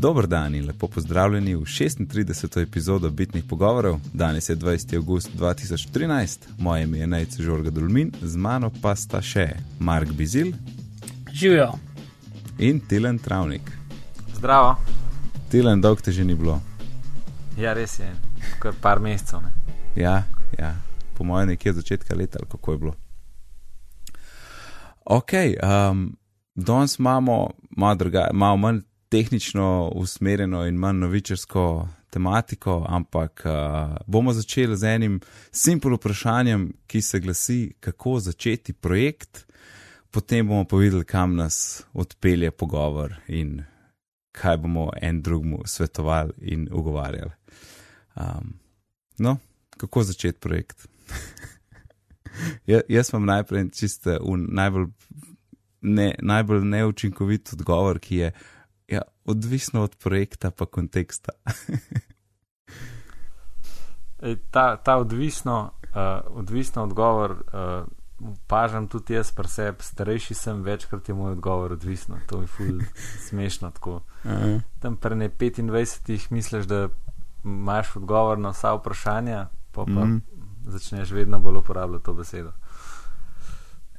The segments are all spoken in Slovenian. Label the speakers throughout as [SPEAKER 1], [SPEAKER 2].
[SPEAKER 1] Dobro dan in lepo pozdravljeni v 36. epizodo Bitnih pogovorov. Danes je 20. august 2013, moje ime je Najce Žorga Dulmin, z mano pa sta še Mark Bizil.
[SPEAKER 2] Živijo.
[SPEAKER 1] In Tilen Travnik.
[SPEAKER 3] Zdravo.
[SPEAKER 1] Tilen, dolg te že ni bilo.
[SPEAKER 3] Ja, res je, kar par mesecev. Ne?
[SPEAKER 1] Ja, ja, po mojem, nekje od začetka leta, ali kako je bilo. Ok, um, danes imamo malo, druga, malo manj tehnično usmerjeno in manj novičarsko tematiko, ampak uh, bomo začeli z enim simpel vprašanjem, ki se glasi, kako začeti projekt, potem bomo pa videli, kam nas odpelje pogovor in kaj bomo en drugmu svetovali in ugovarjali. Um, no, kako začeti projekt? ja, jaz imam najprej čiste najbolj, ne, najbolj neučinkovit odgovor, ki je ja, odvisno od projekta pa konteksta.
[SPEAKER 3] Ej, ta, ta odvisno, uh, odvisno odgovor uh, pažam tudi jaz, pa se starejši sem, večkrat je moj odgovor odvisno. To je ful smešno. Uh -huh. Tam pre ne 25 misliš, da imaš odgovor na vsa vprašanja, pa, pa mm. začneš vedno bolj uporabljati to besedo.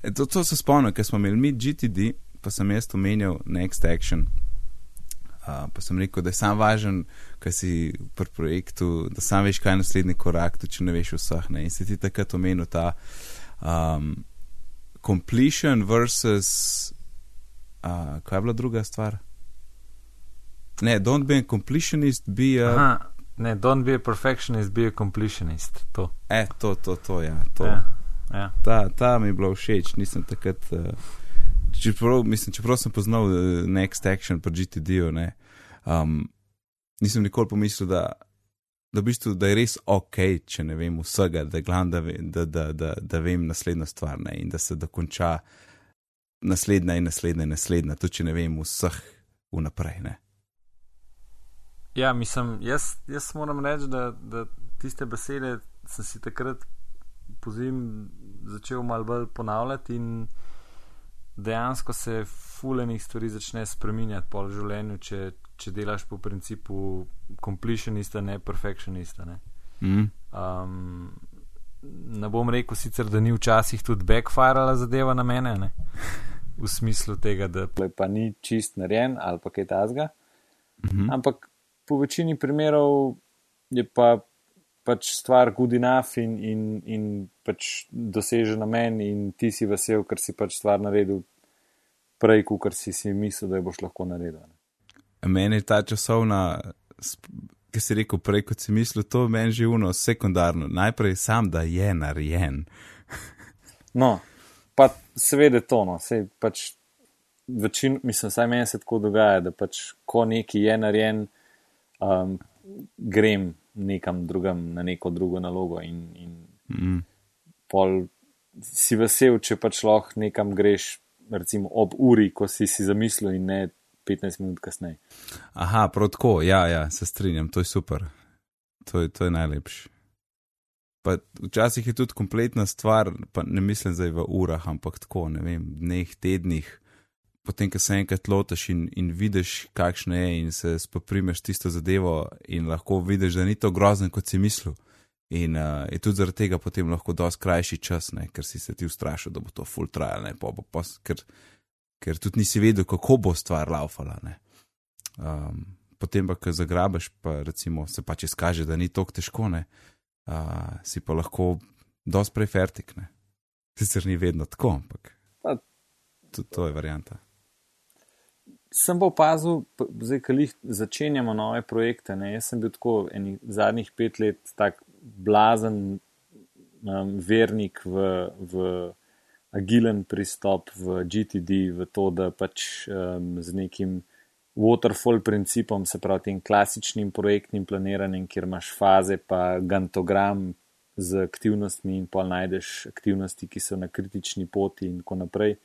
[SPEAKER 1] E, to, to se spomnim, ker smo imeli mi GTD, pa sem jaz omenjal Next Action. Uh, pa sem rekel, da je sam važen, kaj si pri projektu, da sam veš, kaj je naslednji korak, tudi če ne veš vseh. Ne? In se ti takrat omenil ta um, completion versus. Uh, kaj je bila druga stvar? Ne, don't be a completionist, be a.
[SPEAKER 3] Aha, ne, don't be a perfectionist, be a completionist. To.
[SPEAKER 1] E, to, to, to, ja. To.
[SPEAKER 3] Ja, ja.
[SPEAKER 1] Ta, ta mi je bilo všeč, nisem takrat. Uh, čeprav, mislim, čeprav sem poznal uh, Next Action pa GTD-ju, um, nisem nikoli pomislil, da, da, v bistvu, da je res ok, če ne vem vsega, da, glan, da, da, da, da, da vem naslednjo stvar ne, in da se dokonča naslednja in naslednja in naslednja, tudi če ne vem vseh vnaprej. Ne.
[SPEAKER 3] Ja, mislim, jaz, jaz moram reči, da, da tiste besede sem si takrat pozim začel malo bolj ponavljati in dejansko se fulenih stvari začne spreminjati po življenju, če, če delaš po principu completionista, ne perfectionista. Ne.
[SPEAKER 1] Mm.
[SPEAKER 3] Um, ne bom rekel sicer, da ni včasih tudi backfirala zadeva na mene, ne. v smislu tega, da pa ni čist narejen ali pa kaj tasga.
[SPEAKER 1] Mm -hmm.
[SPEAKER 3] Ampak po večini primerov je pa pač stvar good enough in, in, in pač doseže namen, in ti si vesel, ker si pač stvar naredil prej, kot si si mislil, da jo boš lahko naredil.
[SPEAKER 1] Meni je ta časovna, ki si rekel prej, kot si mislil, to meni že uno sekundarno. Najprej sam, da je narejen.
[SPEAKER 3] no, pa seveda to, no, sej pač večin, mislim, saj meni se tako dogaja, da pač ko neki je narejen, um, grem nekam drugam, na neko drugo nalogo. In, in
[SPEAKER 1] mm.
[SPEAKER 3] pol si vesel, če pač lahko nekam greš, recimo ob uri, ko si si zamislil, in ne 15 minut kasneje.
[SPEAKER 1] Aha, prav tako, ja, ja, se strinjam, to je super. To je, to je najlepše. Pa včasih je tudi kompletna stvar, pa ne mislim zdaj v urah, ampak tako, ne vem, dneh, tednih potem, ko se enkrat lotiš in, in vidiš, kakšno je, in se spoprimeš tisto zadevo, in lahko vidiš, da ni to grozno, kot si mislil. In uh, je tudi zaradi tega potem lahko dosti krajši čas, ne, ker si se ti ustrašil, da bo to full trial, ne, po, po, po, ker, ker tudi nisi vedel, kako bo stvar laufala. Um, potem pa, ko zagrabiš, pa recimo se pač izkaže, da ni tako težko, ne, uh, si pa lahko dosti prej fertik. Sicer ni vedno tako, ampak. To, to je varijanta
[SPEAKER 3] sem pa opazil, zdaj, ko jih začenjamo nove projekte. Ne, jaz sem bil tako enih zadnjih pet let tak blazen um, vernik v, v agilen pristop, v GTD, v to, da pač um, z nekim waterfall principom, se pravi tem klasičnim projektnim planiranjem, kjer imaš faze, pa gantogram z aktivnostmi in pa najdeš aktivnosti, ki so na kritični poti in tako naprej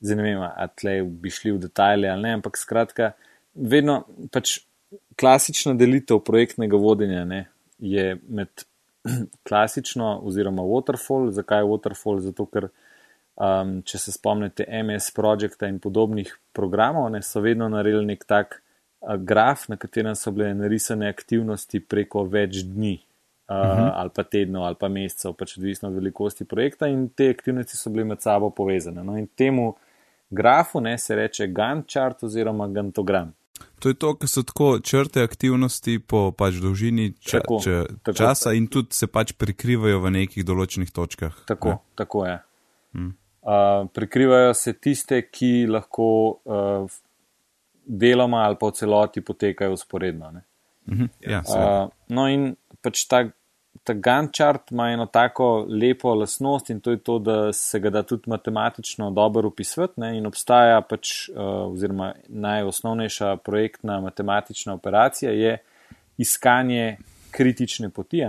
[SPEAKER 3] zdaj ne vem, ali tle bi šli v detajle ali ne, ampak skratka, vedno pač klasična delitev projektnega vodenja ne, je med klasično oziroma waterfall. Zakaj waterfall? Zato, ker um, če se spomnite MS Projecta in podobnih programov, ne, so vedno naredili nek tak graf, na katerem so bile narisane aktivnosti preko več dni. Uh, uh -huh. Ali pa tednov, ali pa mesecev, pač odvisno od velikosti projekta, in te aktivnosti so bile med sabo povezane. No, in temu grafu ne, se reče Gantt chart oziroma Gantogram.
[SPEAKER 1] To je to, kar so tako črte aktivnosti po pač dolžini ča, tako, če, tako, časa in tudi se pač prikrivajo v nekih določenih točkah.
[SPEAKER 3] Tako, ne? tako je. Hmm. Uh, prikrivajo se tiste, ki lahko uh, deloma ali pa v celoti potekajo usporedno.
[SPEAKER 1] Mhm, ja,
[SPEAKER 3] uh, no, in pač ta, ta Gantt chart ima eno tako lepo lasnost in to je to, da se ga da tudi matematično dobro upisati. In obstaja pač, uh, oziroma najosnovnejša projektna matematična operacija je iskanje kritične poti.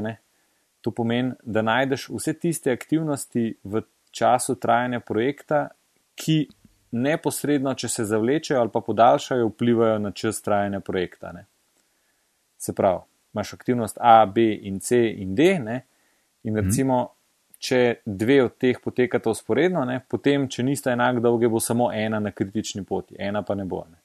[SPEAKER 3] To pomeni, da najdeš vse tiste aktivnosti v času trajanja projekta, ki neposredno, če se zavlečejo ali pa podaljšajo, vplivajo na čas trajanja projekta. Ne. Se pravi, imaš aktivnost A, B in C in D, ne, in mhm. recimo, če dve od teh potekata usporedno, ne, potem, če nista enak dolge, bo samo ena na kritični poti, ena pa ne bo. Ne.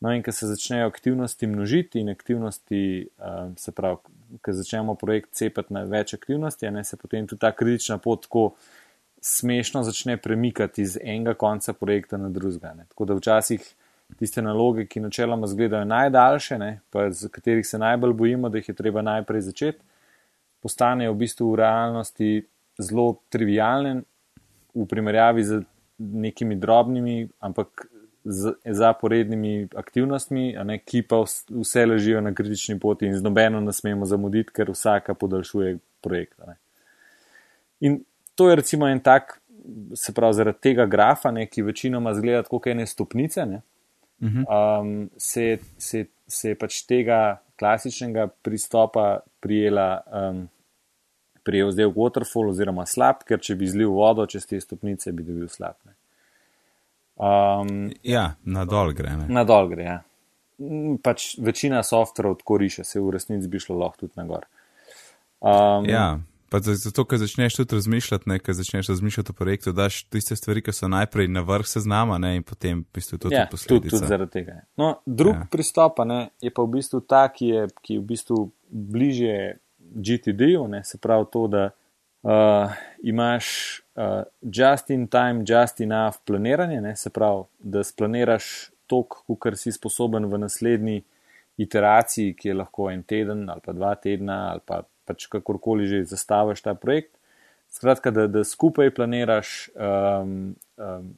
[SPEAKER 3] No, in ko se začnejo aktivnosti množiti in aktivnosti, uh, se pravi, ko začnemo projekt cepati na več aktivnosti, ne, se potem tudi ta kritična pot tako smešno začne premikati iz enega konca projekta na drugega. Tako da včasih tiste naloge, ki načeloma izgledajo najdaljše, ne, pa z katerih se najbolj bojimo, da jih je treba najprej začeti, postanejo v bistvu v realnosti zelo trivijalne v primerjavi z nekimi drobnimi, ampak zaporednimi aktivnostmi, ne, ki pa vse ležijo na kritični poti in z nobeno ne smemo zamuditi, ker vsaka podaljšuje projekt. Ne. In to je recimo en tak, se pravi, zaradi tega grafa, ne, ki večinoma zgleda kot ene stopnice, ne, um, se, se, se je pač tega klasičnega pristopa prijela. Um, Prijel zdaj v waterfall oziroma slab, ker če bi zlil vodo čez te stopnice, bi dobil slab.
[SPEAKER 1] Um, ja, na dol gre. Ne?
[SPEAKER 3] Na dol gre, ja. Mm, pač večina softverov tako riše, se v resnici bi šlo lahko tudi na gor.
[SPEAKER 1] Um, ja, Pa zato, ker začneš tudi razmišljati, ne, ker začneš razmišljati o projektu, daš tiste stvari, ki so najprej na vrh seznama ne, in potem v bistvu to
[SPEAKER 3] ja,
[SPEAKER 1] tudi posledica.
[SPEAKER 3] Tudi, tudi zaradi tega. No, drug ja. pristop ne, je pa v bistvu ta, ki je, ki je v bistvu bliže GTD-ju, se pravi to, da uh, imaš uh, just in time, just enough planiranje, ne, se pravi, da splaniraš tok, kar si sposoben v naslednji iteraciji, ki je lahko en teden ali pa dva tedna ali pa pač kakorkoli že zastaviš ta projekt. Skratka, da, da skupaj planiraš um, um,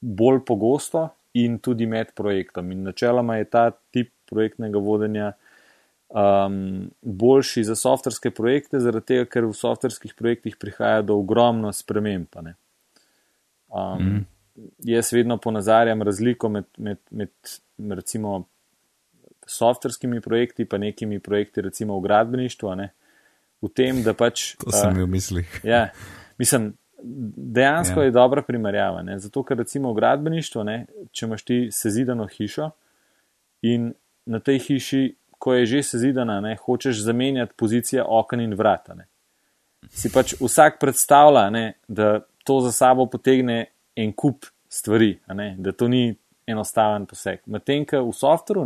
[SPEAKER 3] bolj pogosto in tudi med projektom. In načeloma je ta tip projektnega vodenja um, boljši za softverske projekte, zaradi tega, ker v softverskih projektih prihaja do ogromno sprememb. Um, mm. Jaz vedno ponazarjam razliko med, med, med recimo softverskimi projekti in nekimi projekti, recimo v gradbeništvu. Ne? V tem, da pač.
[SPEAKER 1] To sem imel v mislih.
[SPEAKER 3] Ja, mislim, dejansko ja. je dobra primerjava. Ne? Zato, ker recimo v gradbeništvu, ne, če imaš ti sezidano hišo in na tej hiši, ko je že sezidana, ne, hočeš zamenjati pozicije okna in vrata. Ne? Si pač vsak predstavlja, ne, da to za sabo potegne en kup stvari, da to ni enostaven poseg. Medtem, ko v softveru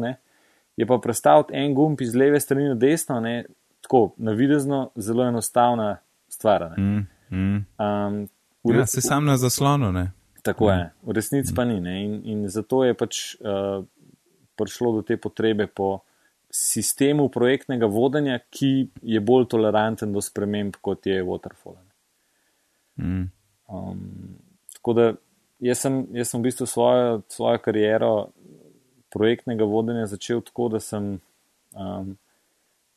[SPEAKER 3] je pa predstavljati en gumb iz leve strani na desno, ne, tako navidezno zelo enostavna stvar.
[SPEAKER 1] Mm, mm. Um, ja, se sam na zaslonu. Ne?
[SPEAKER 3] Tako mm. je, v resnici mm. pa ni. In, in zato je pač uh, prišlo do te potrebe po sistemu projektnega vodenja, ki je bolj toleranten do sprememb, kot je Waterfall. Mm. Um, tako da jaz sem, jaz sem v bistvu svojo, svojo kariero projektnega vodenja začel tako, da sem. Um,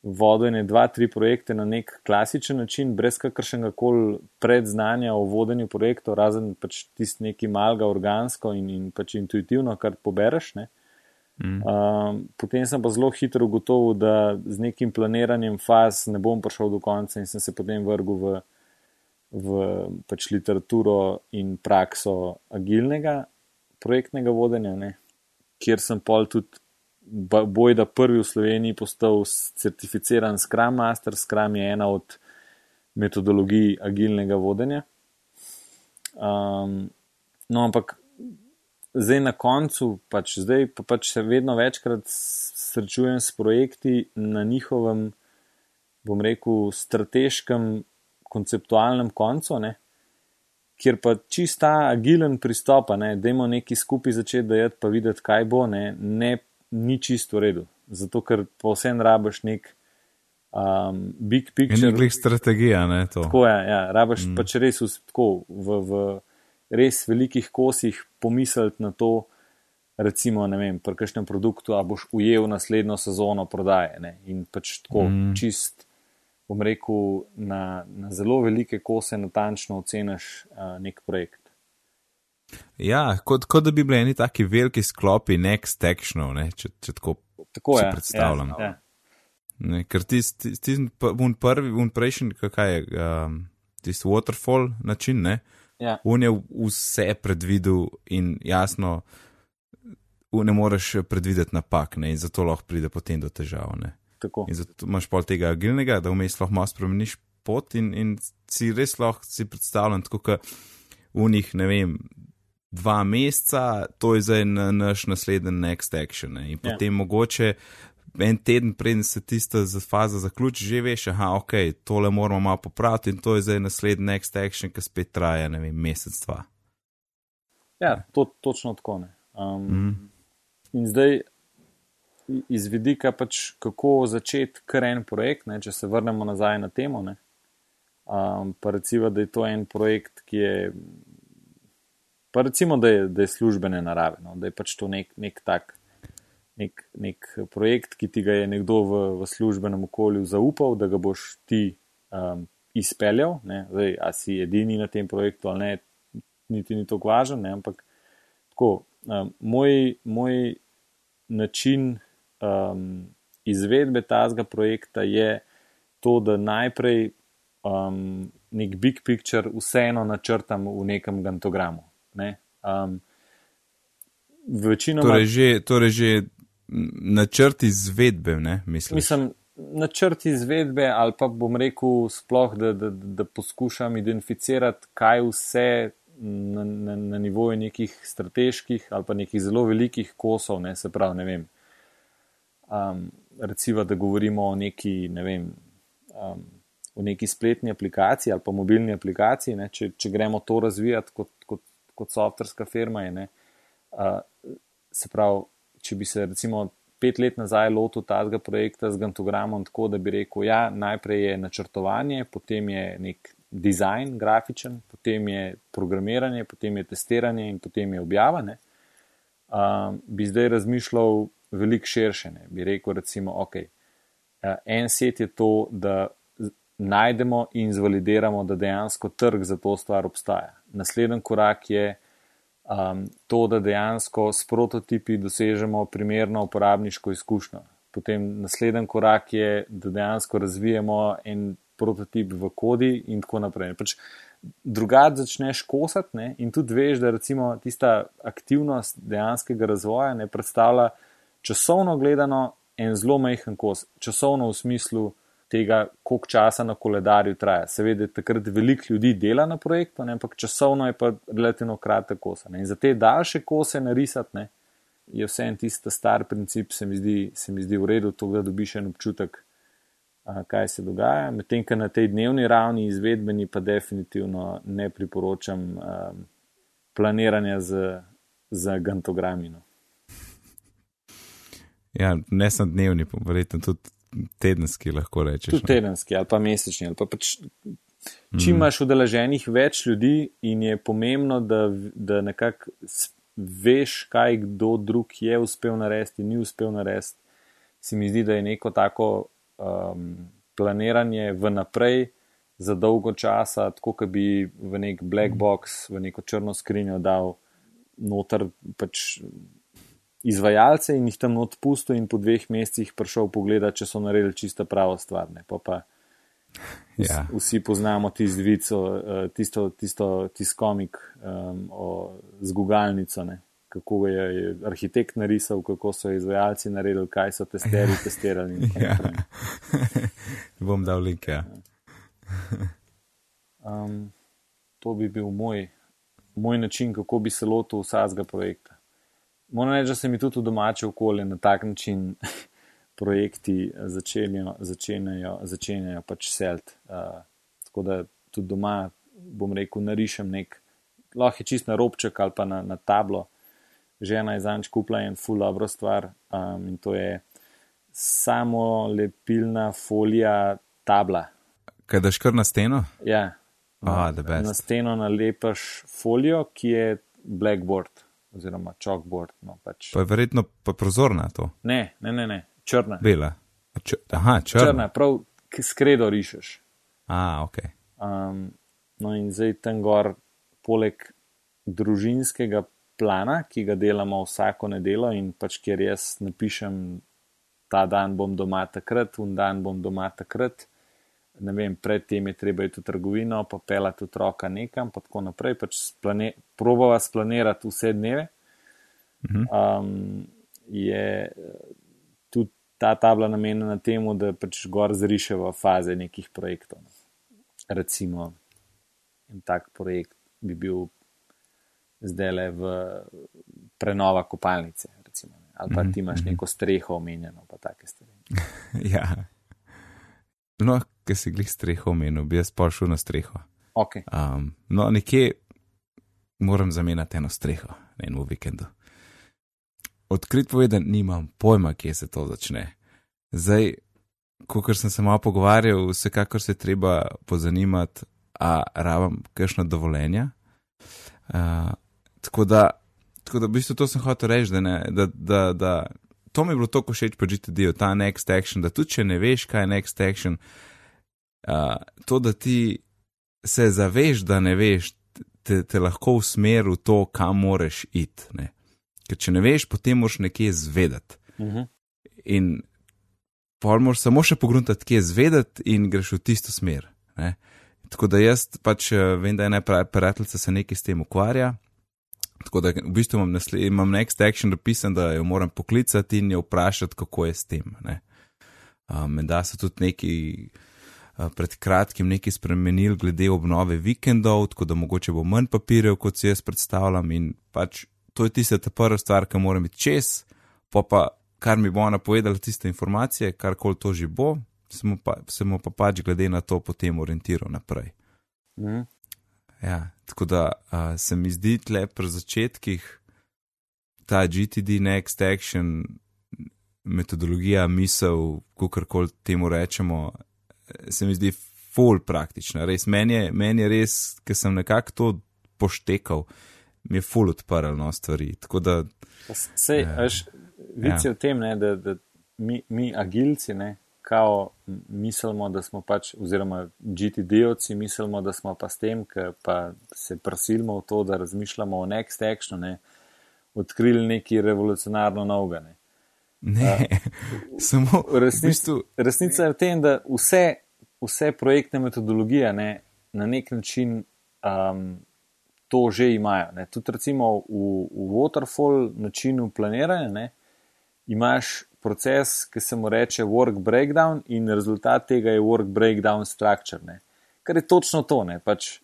[SPEAKER 3] vodenje dva, tri projekte na nek klasičen način, brez kakršnega koli predznanja o vodenju projektov, razen pač tisti neki malga organsko in, in pač intuitivno, kar pobereš. Mm. Um, potem sem pa zelo hitro ugotovil, da z nekim planiranjem faz ne bom prišel do konca in sem se potem vrgel v, v pač literaturo in prakso agilnega projektnega vodenja, ne? kjer sem pol tudi boj, da prvi v Sloveniji postal certificiran Scrum Master. Scrum je ena od metodologij agilnega vodenja. Um, no, ampak zdaj na koncu, pač zdaj pa pač se vedno večkrat srečujem s projekti na njihovem, bom rekel, strateškem, konceptualnem koncu, ne, kjer pa čista agilen pristop, da imamo neki skupaj začeti dajati, pa videti, kaj bo, ne, ne ni čisto v redu. Zato, ker pa vsem rabaš nek um, big picture.
[SPEAKER 1] Nekaj strategija, ne to.
[SPEAKER 3] Tako je, ja, rabaš mm. pač res v, tako, v, v res velikih kosih pomisliti na to, recimo, ne vem, pri kakšnem produktu, a boš ujel naslednjo sezono prodaje. Ne, in pač tako mm. čist bom rekel, na, na zelo velike kose natančno oceniš uh, nek projekt.
[SPEAKER 1] Ja, kot, kot da bi bili neki taki veliki sklopi, next actionov, ne, če, če tako, tako je, predstavljam. Ja, ja. Ne, ker tisti tis, tis, un prvi, un prejšnji, kaj je, um, tisti waterfall način, ne, ja. un je vse predvidel in jasno, ne moreš predvideti napak, ne, in zato lahko pride potem do težav, ne.
[SPEAKER 3] Tako.
[SPEAKER 1] In zato imaš pol tega agilnega, da vmes lahko malo spremeniš pot in, in si res lahko si predstavljam, tako kot v njih, ne vem, dva meseca, to je zdaj na, naš naslednji next action. Ne? In ja. potem ja. mogoče en teden, preden se tista faza zaključi, že veš, aha, ok, tole moramo malo popraviti in to je zdaj naslednji next action, ki spet traja, ne vem, mesec, dva.
[SPEAKER 3] Ja, to, točno tako ne. Um, mm. In zdaj iz vidika, pač, kako začeti kar en projekt, ne, če se vrnemo nazaj na temo. Um, pa recimo, da je to en projekt, ki je. Pa recimo, da je, da je službene narave, no, da je pač to nek, nek tak. Nek, nek projekt, ki ti ga je nekdo v, v službenem okolju zaupal, da ga boš ti um, izpeljal. Zdaj, a si edini na tem projektu ali ne, niti ni to važno, ampak tako. Um, moj, moj način um, izvedbe tazga projekta je to, da najprej um, nek big picture vseeno načrtam v nekem gantogramu. Ne? Um, večinoma,
[SPEAKER 1] torej, že, torej že načrt izvedbe, ne mislim.
[SPEAKER 3] Mislim, načrt izvedbe ali pa bom rekel sploh, da, da, da poskušam identificirati, kaj vse. Na, na, na nivoju nekih strateških ali pa nekih zelo velikih kosov, ne se pravi, ne vem, um, recimo, da govorimo o neki, ne vem, um, o neki spletni aplikaciji ali pa mobilni aplikaciji, ne, če, če gremo to razvijati kot, kot, kot softverska firma. Je, uh, se pravi, če bi se recimo pet let nazaj lotil tega projekta z Gantogramom, tako da bi rekel, ja, najprej je načrtovanje, potem je nek dizajn grafičen, potem je programiranje, potem je testiranje in potem je objavljanje. Um, bi zdaj razmišljal veliko širše. Ne. Bi rekel, recimo, ok, en set je to, da najdemo in zvalidiramo, da dejansko trg za to stvar obstaja. Naslednji korak je um, to, da dejansko s prototipi dosežemo primerno uporabniško izkušnjo. Potem naslednji korak je, da dejansko razvijemo en prototip v kodi in tako naprej. Pač drugače začneš kosati ne? in tudi veš, da recimo tista aktivnost dejanskega razvoja ne predstavlja časovno gledano en zelo majhen kos, časovno v smislu tega, koliko časa na koledarju traja. Seveda, takrat veliko ljudi dela na projektu, ne, ampak časovno je pa relativno kratek kos. Ne. In za te daljše kose narisati, ne, je vse en tisti star princip, se mi zdi, se mi zdi v redu, to da dobiš en občutek, a, kaj se dogaja. Medtem, ker na tej dnevni ravni izvedbeni pa definitivno ne priporočam a, planiranja z, z gantogramino.
[SPEAKER 1] Ja, ne samo dnevni, verjetno tudi tedenski, lahko rečeš.
[SPEAKER 3] Tudi tedenski ali pa mesečni. Ali pa pač, če mm. imaš udeleženih več ljudi in je pomembno, da, da nekako veš, kaj kdo drug je uspel narediti in ni uspel narediti, se mi zdi, da je neko tako um, planiranje vnaprej za dolgo časa, tako da bi v nek black box, v neko črno skrinjo dal noter pač izvajalce in jih tam odpustil, in po dveh mesecih prišel pogledat, če so naredili čisto pravo stvar. Pa pa ja. Vsi poznamo tisto vico, eh, tisto, tisto tiskomik um, z gugalnico. Ne? Kako je, je arhitekt narisal, kako so izvajalci naredili, kaj so testeri ja. testirali. Ja.
[SPEAKER 1] Bom dal link. Ja.
[SPEAKER 3] Um, to bi bil moj, moj način, kako bi se lotil vsakega projekta. Moram reči, da se mi tudi v domače okolje na tak način projekti začenjajo, začenjajo, začenjajo pač selt. Uh, tako da tudi doma, bom rekel, narišem nek, lahko je čist na robček ali pa na, na tablo. Žena je zanč kupila en full dobro stvar um, in to je samo lepilna folija tabla.
[SPEAKER 1] Kaj daš kar na steno?
[SPEAKER 3] Ja.
[SPEAKER 1] Ah,
[SPEAKER 3] na steno nalepaš folijo, ki je blackboard oziroma chalkboard. No, pač.
[SPEAKER 1] Pa je verjetno pa prozorna to.
[SPEAKER 3] Ne, ne, ne, ne. črna.
[SPEAKER 1] Bela. Č Aha, črna.
[SPEAKER 3] črna. Prav skredo rišeš.
[SPEAKER 1] Ah, ok.
[SPEAKER 3] Um, no in zdaj tam gor, poleg družinskega plana, ki ga delamo vsako nedelo in pač kjer jaz napišem, ta dan bom doma takrat, un dan bom doma takrat ne vem, predtem je treba iti v trgovino, pa pelati otroka nekam, pa tako naprej, pač splane, probava splanirati vse dneve. Um, je tudi ta tabla namenjena temu, da pač gor zriševa faze nekih projektov. Recimo, en tak projekt bi bil zdaj le v prenova kopalnice, recimo, ali pa ti imaš neko streho omenjeno, pa take stvari.
[SPEAKER 1] ja. No, ki si glih streho omenil, bi jaz pa šel na streho.
[SPEAKER 3] Okay.
[SPEAKER 1] Um, no, nekje moram zamenjati eno streho na enem vikendu. Odkrit povedan, nimam pojma, kje se to začne. Zdaj, ko sem se malo pogovarjal, vsekakor se treba pozanimati, a rabam kakšno dovoljenje. Uh, tako da, tako da, v bistvu to sem hotel reči, da, ne, da, da, da to mi je bilo tako všeč pri GTD-ju, ta next action, da tudi če ne veš, kaj je next action, uh, to, da ti se zaveš, da ne veš, te, te lahko usmeri v to, kam moraš iti. Ne? Ker če ne veš, potem moraš nekje zvedeti.
[SPEAKER 3] Uh -huh.
[SPEAKER 1] In pol moraš samo še pogruntati, kje zvedeti, in greš v tisto smer. Ne? Tako da jaz pač vem, da je ena prijateljica se nekaj s tem ukvarja. Tako da v bistvu imam, imam next action napisan, da jo moram poklicati in jo vprašati, kako je s tem. Menda um, so tudi neki uh, pred kratkim nekaj spremenili glede obnove vikendov, tako da mogoče bo manj papirjev, kot si jaz predstavljam. In pač to je tista ta prva stvar, ki moram biti čez, pa pa kar mi bo ona povedala, tiste informacije, kar koli to že bo, se pa, se pa pač glede na to potem orientiral naprej.
[SPEAKER 3] Mm.
[SPEAKER 1] Ja, tako da uh, se mi zdi tle pri začetkih ta GTD Next Action metodologija, misel, kako koli temu rečemo, se mi zdi full praktična. Res, meni je, meni je res, ker sem nekako to poštekal, mi je full odprl no stvari. Da,
[SPEAKER 3] Sej, uh, veš, vici ja. v tem, ne, da, da mi, mi agilci, ne, kao mislimo, da smo pač, oziroma GTD-ovci mislimo, da smo pa s tem, ker pa se prasilimo v to, da razmišljamo o next actionu, ne, odkrili neki revolucionarno novega. Ne,
[SPEAKER 1] ne uh, samo
[SPEAKER 3] resnic, v bistvu, resnica je v tem, da vse, vse projektne metodologije ne, na nek način um, to že imajo. Ne. Tudi recimo v, v waterfall načinu planiranja ne, imaš proces, ki se mu reče work breakdown, in rezultat tega je work breakdown structure. Ne. Kar je točno to. Pač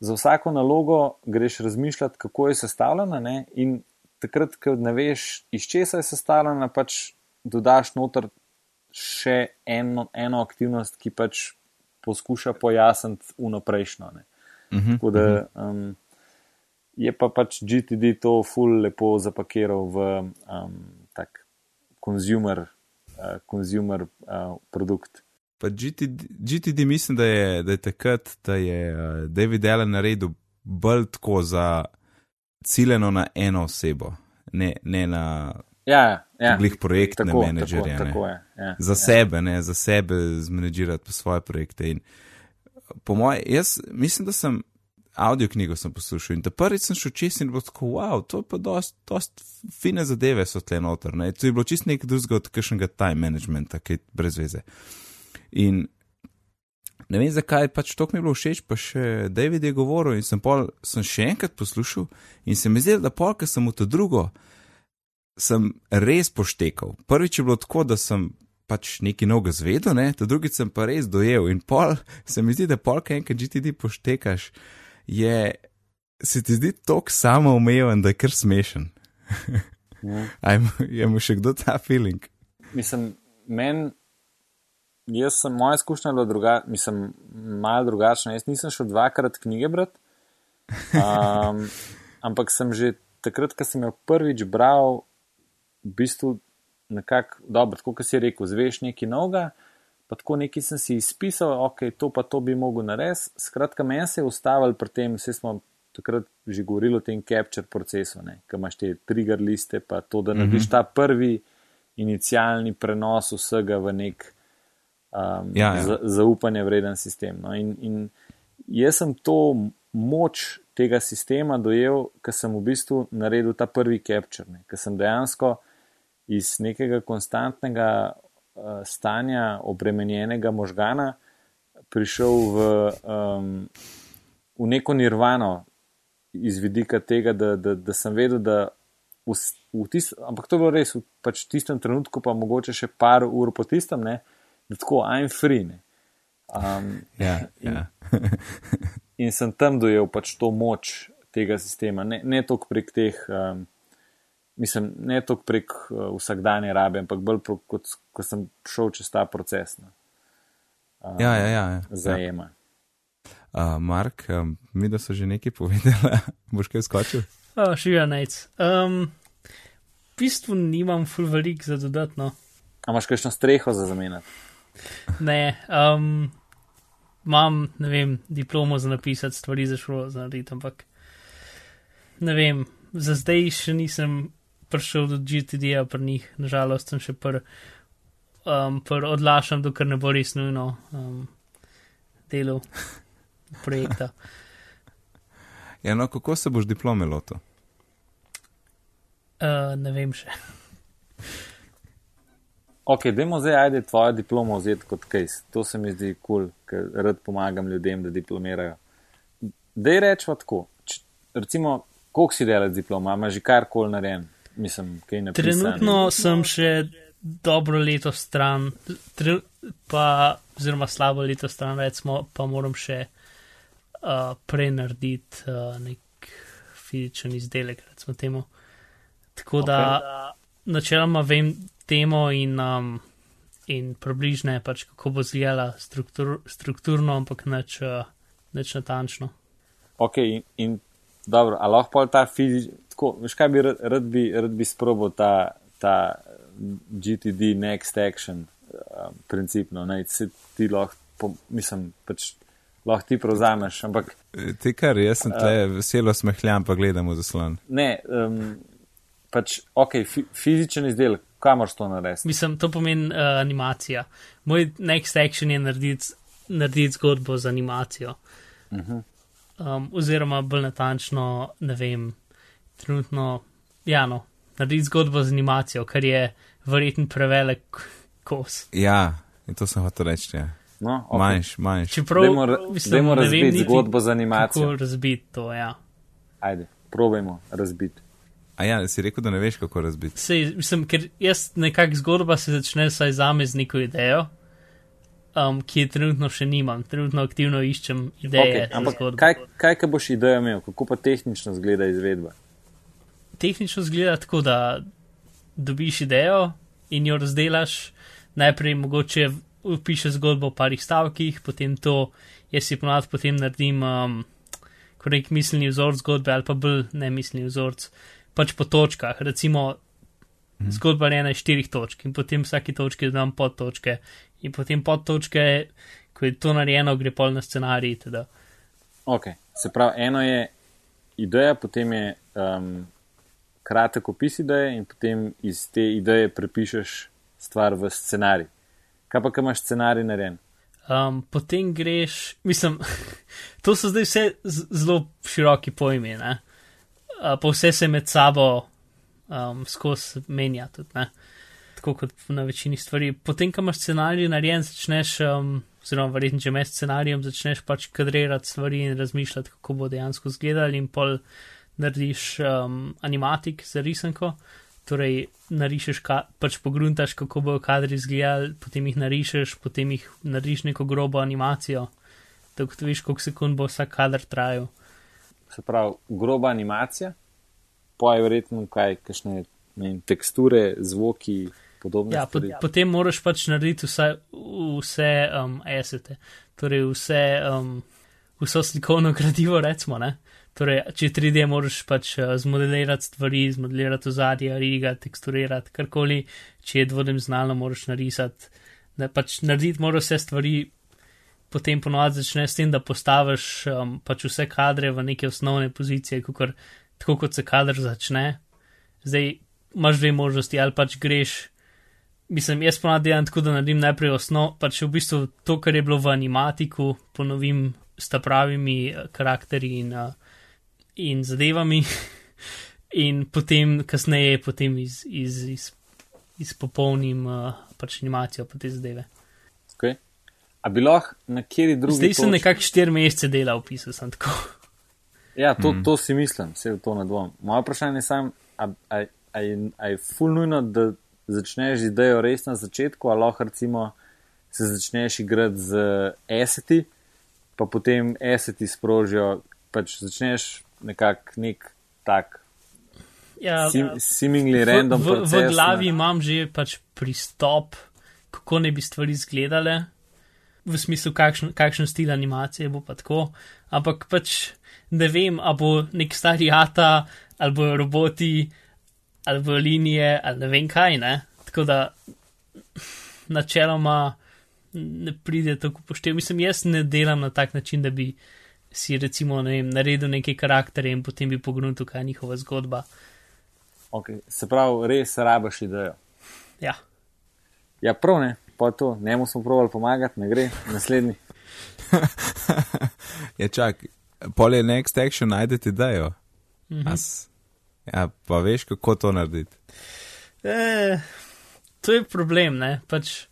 [SPEAKER 3] za vsako nalogo greš razmišljati, kako je sestavljena, ne, in takrat, ko ne veš, iz česa je sestavljena, pač dodaš noter še eno, eno aktivnost, ki pač poskuša pojasniti unoprejšnjo.
[SPEAKER 1] Uh -huh,
[SPEAKER 3] Tako da um, je pa pač GTD to ful lepo zapakiral v um, tak consumer, uh, consumer uh, produkt.
[SPEAKER 1] Pa GTD, GTD mislim, da je, da je takrat, da je uh, David Allen naredil bolj tako za ciljeno na eno osebo, ne, ne na
[SPEAKER 3] ja, ja.
[SPEAKER 1] glih projektne
[SPEAKER 3] tako,
[SPEAKER 1] menedžerje.
[SPEAKER 3] Tako,
[SPEAKER 1] ne.
[SPEAKER 3] tako je, ja,
[SPEAKER 1] za
[SPEAKER 3] ja.
[SPEAKER 1] sebe, ne, za sebe zmenedžirati svoje projekte. In po mojem, jaz mislim, da sem audio knjigo sem poslušal in da prvič sem šel čez in bo tako, wow, to je pa dost, dost fine zadeve so tle noter. Ne. To je bilo čist nekaj drugega od kakšnega time managementa, ki je brez veze. In ne vem zakaj, pač to mi je bilo všeč, pa še David je govoril in sem, pol, sem še enkrat poslušal in se mi zdi, da pol, ker sem v to drugo, sem res poštekal. Prvič je bilo tako, da sem pač nekaj novega zvedel, ne, to drugič sem pa res dojel in pol, se mi zdi, da pol, kaj enkrat GTD poštekaš, je, se ti zdi tok samoumeven, da je kar smešen. Je mu še kdo ta feeling?
[SPEAKER 3] Mislim, meni, jaz sem, moja izkušnja bila drugačna, mislim, malo drugačna. Jaz nisem šel dvakrat knjige brati, um, ampak sem že takrat, ko sem jo prvič bral, v bistvu nekako dobro, kot si rekel, zveš nekaj novega. Pa tako nekaj sem si izpisal, ok, to pa to bi mogel narediti. Skratka, meni se je ustavil pri tem, vse smo takrat že govorili o tem capture procesu, ki imaš te trigger liste, pa to, da narediš mm -hmm. ta prvi inicialni prenos vsega v nek um, ja, ja. zaupanje vreden sistem. No? In, in jaz sem to moč tega sistema dojel, ker sem v bistvu naredil ta prvi capture, ker sem dejansko iz nekega konstantnega stanja obremenjenega možgana prišel v, um, v neko nirvano, iz vidika tega, da, da, da sem vedel, da v, v tistem, ampak to je bilo res v pač tistem trenutku, pa mogoče še par ur po tistem, ne, da tako, I'm free. Um,
[SPEAKER 1] ja, in, ja.
[SPEAKER 3] in sem tam dojel pač to moč tega sistema, ne, ne toliko prek teh. Um, Mislim, ne toliko prek uh, vsakdanje rabe, ampak bolj kot ko sem šel čez ta proces. No.
[SPEAKER 1] Um, ja, ja, ja, ja.
[SPEAKER 3] Zajema.
[SPEAKER 1] Uh, Mark, um, mi da so že nekaj povedali, boš kaj skočil?
[SPEAKER 2] Oh, Živijo najc. Um, v bistvu nimam full velik za dodatno.
[SPEAKER 3] A imaš kakšno streho za zamenjati?
[SPEAKER 2] ne, um, imam, ne vem, diplomo za napisati stvari za šolo, za narediti, ampak ne vem, za zdaj še nisem prišel do GTD-ja pri njih, nažalost sem še pr, um, pr odlašam, dokler ne bo res nujno um, delal projekta.
[SPEAKER 1] Ja, no, kako se boš diplome lotil?
[SPEAKER 2] Uh, ne vem še.
[SPEAKER 3] Ok, dajmo zdaj, ajde tvojo diplomo vzeti kot case. To se mi zdi kul, cool, ker rad pomagam ljudem, da diplomirajo. Dej rečva tako, č, recimo, koliko si delal diploma, imaš že kar koli narejen, mislim, kaj ne.
[SPEAKER 2] Trenutno sem še dobro leto stran, tre, pa, oziroma slabo leto stran, recimo, pa moram še uh, prenarediti uh, nek fizičen izdelek, recimo temu. Tako da okay. načeloma vem temo in, um, in približne, pač, kako bo zgledala struktur, strukturno, ampak neč, uh, neč natančno.
[SPEAKER 3] Ok, in, in dobro, ali lahko ta fizični, tako, veš kaj bi rad, rad bi, rad bi sprobo ta, ta GTD next action um, principno, naj se ti lahko, mislim, pač lahko ti prevzameš. Ampak,
[SPEAKER 1] e, ti kar, jaz sem tle uh, veselo smehljam, pa gledamo zaslon.
[SPEAKER 3] Ne, um, pač ok, fi, fizičen izdelek, kamor to narediti?
[SPEAKER 2] Mislim, to pomeni uh, animacija. Moj next action je narediti, narediti zgodbo z animacijo. Uh -huh. um, oziroma, bolj natančno, ne vem, trenutno, ja, no, narediti zgodbo z animacijo, kar je verjetno prevelik kos.
[SPEAKER 1] Ja, in to sem hotel reči. Ja.
[SPEAKER 3] No, okay.
[SPEAKER 1] Manjš, manjš.
[SPEAKER 2] Čeprav
[SPEAKER 3] moramo razbiti zgodbo z animacijo.
[SPEAKER 2] Kako razbiti to, ja.
[SPEAKER 3] Ajde, probajmo razbiti.
[SPEAKER 1] A ja, si rekel, da ne veš, kako razbiti.
[SPEAKER 2] Sej, mislim, ker jaz nekak zgodba se začne saj zame z neko idejo, um, ki je trenutno še nimam, trenutno aktivno iščem ideje.
[SPEAKER 3] Okay, ampak kaj, kaj, kaj boš idejo imel, kako pa tehnično zgleda izvedba?
[SPEAKER 2] Tehnično zgleda tako, da dobiš idejo in jo razdelaš, najprej mogoče upiše zgodbo v parih stavkih, potem to, jaz si ponovadi potem naredim, um, ko nek miselni vzorc zgodbe ali pa bolj ne miselni vzorc, pač po točkah, recimo hmm. zgodba je iz štirih točk in potem vsaki točki dodam pod točke in potem pod točke, ko je to narejeno, gre pol na scenarij. Teda.
[SPEAKER 3] Ok, se pravi, eno je ideja, potem je um, kratek opis ideje in potem iz te ideje prepišeš stvar v scenarij. Kaj pa, kaj imaš scenarij narejen?
[SPEAKER 2] Um, potem greš, mislim, to so zdaj vse zelo široki pojmi, uh, pa vse se med sabo um, skozi menja, tudi, tako kot na večini stvari. Potem, ko imaš scenarij narejen, začneš, um, oziroma verjetno, če imaš scenarijem, začneš pač kadrirati stvari in razmišljati, kako bo dejansko izgledali, in pol narediš um, animatik za risanko torej narišeš, ka, pač pogruntaš, kako bojo kadri izgledali, potem jih narišeš, potem jih narišeš neko grobo animacijo, da ugotoviš, koliko sekund bo vsak kader trajal.
[SPEAKER 3] Se pravi, groba animacija, poje verjetno kaj, kakšne ne, teksture, zvoki,
[SPEAKER 2] Ja, po, potem moraš pač narediti vse, vse um, asete, torej vse, um, vso slikovno gradivo, recimo. Ne? Torej, če 3D moraš pač uh, zmodelirati stvari, zmodelirati ozadje, riga, teksturirati karkoli, če je dvodimenzionalno, moraš narisati. Da pač narediti moraš vse stvari, potem ponovadi začneš s tem, da postaviš um, pač vse kadre v neke osnovne pozicije, kakor, tako kot se kader začne. Zdaj imaš dve možnosti, ali pač greš. Mislim, jaz ponavadi delam tako, da naredim najprej osnov, pač v bistvu to, kar je bilo v animatiku, ponovim s pravimi eh, karakteri in, uh, in zadevami, in potem kasneje potem iz, iz, iz, izpopolnim uh, pač animacijo po te zadeve.
[SPEAKER 3] Okay. A bi lahko na kjeri drugi
[SPEAKER 2] Zdaj sem nekako štiri mesece delal, pisal sem tako.
[SPEAKER 3] Ja, to, mm. to si mislim, vse v to ne dvom. Moje vprašanje je sam, a, a, a, je, a je ful nujno, da začneš z idejo res na začetku, ali lahko recimo se začneš igrati z aseti, pa potem aseti sprožijo, pač začneš nekak nek tak
[SPEAKER 2] Ja,
[SPEAKER 3] sim, seemingly random
[SPEAKER 2] v, v,
[SPEAKER 3] proces.
[SPEAKER 2] v glavi
[SPEAKER 3] ne.
[SPEAKER 2] imam že pač pristop, kako ne bi stvari izgledale, v smislu, kakšen, kakšen stil animacije bo pa tako, ampak pač ne vem, a bo nek stari ata, ali bojo roboti, ali bojo linije, ali ne vem kaj, ne. Tako da načeloma ne pride tako poštev. Mislim, jaz ne delam na tak način, da bi si recimo, ne vem, naredil neke karaktere in potem bi pogledal, kaj je njihova zgodba.
[SPEAKER 3] Okay. Se pravi, res rabaš idejo.
[SPEAKER 2] Ja.
[SPEAKER 3] Ja, prav ne, pa to, njemu smo provali pomagati, ne gre, naslednji.
[SPEAKER 1] Ja, čak, pol je next action, najdete idejo.
[SPEAKER 2] Mhm.
[SPEAKER 1] As, ja, pa veš, kako to narediti.
[SPEAKER 2] E, to je problem, ne? Pač,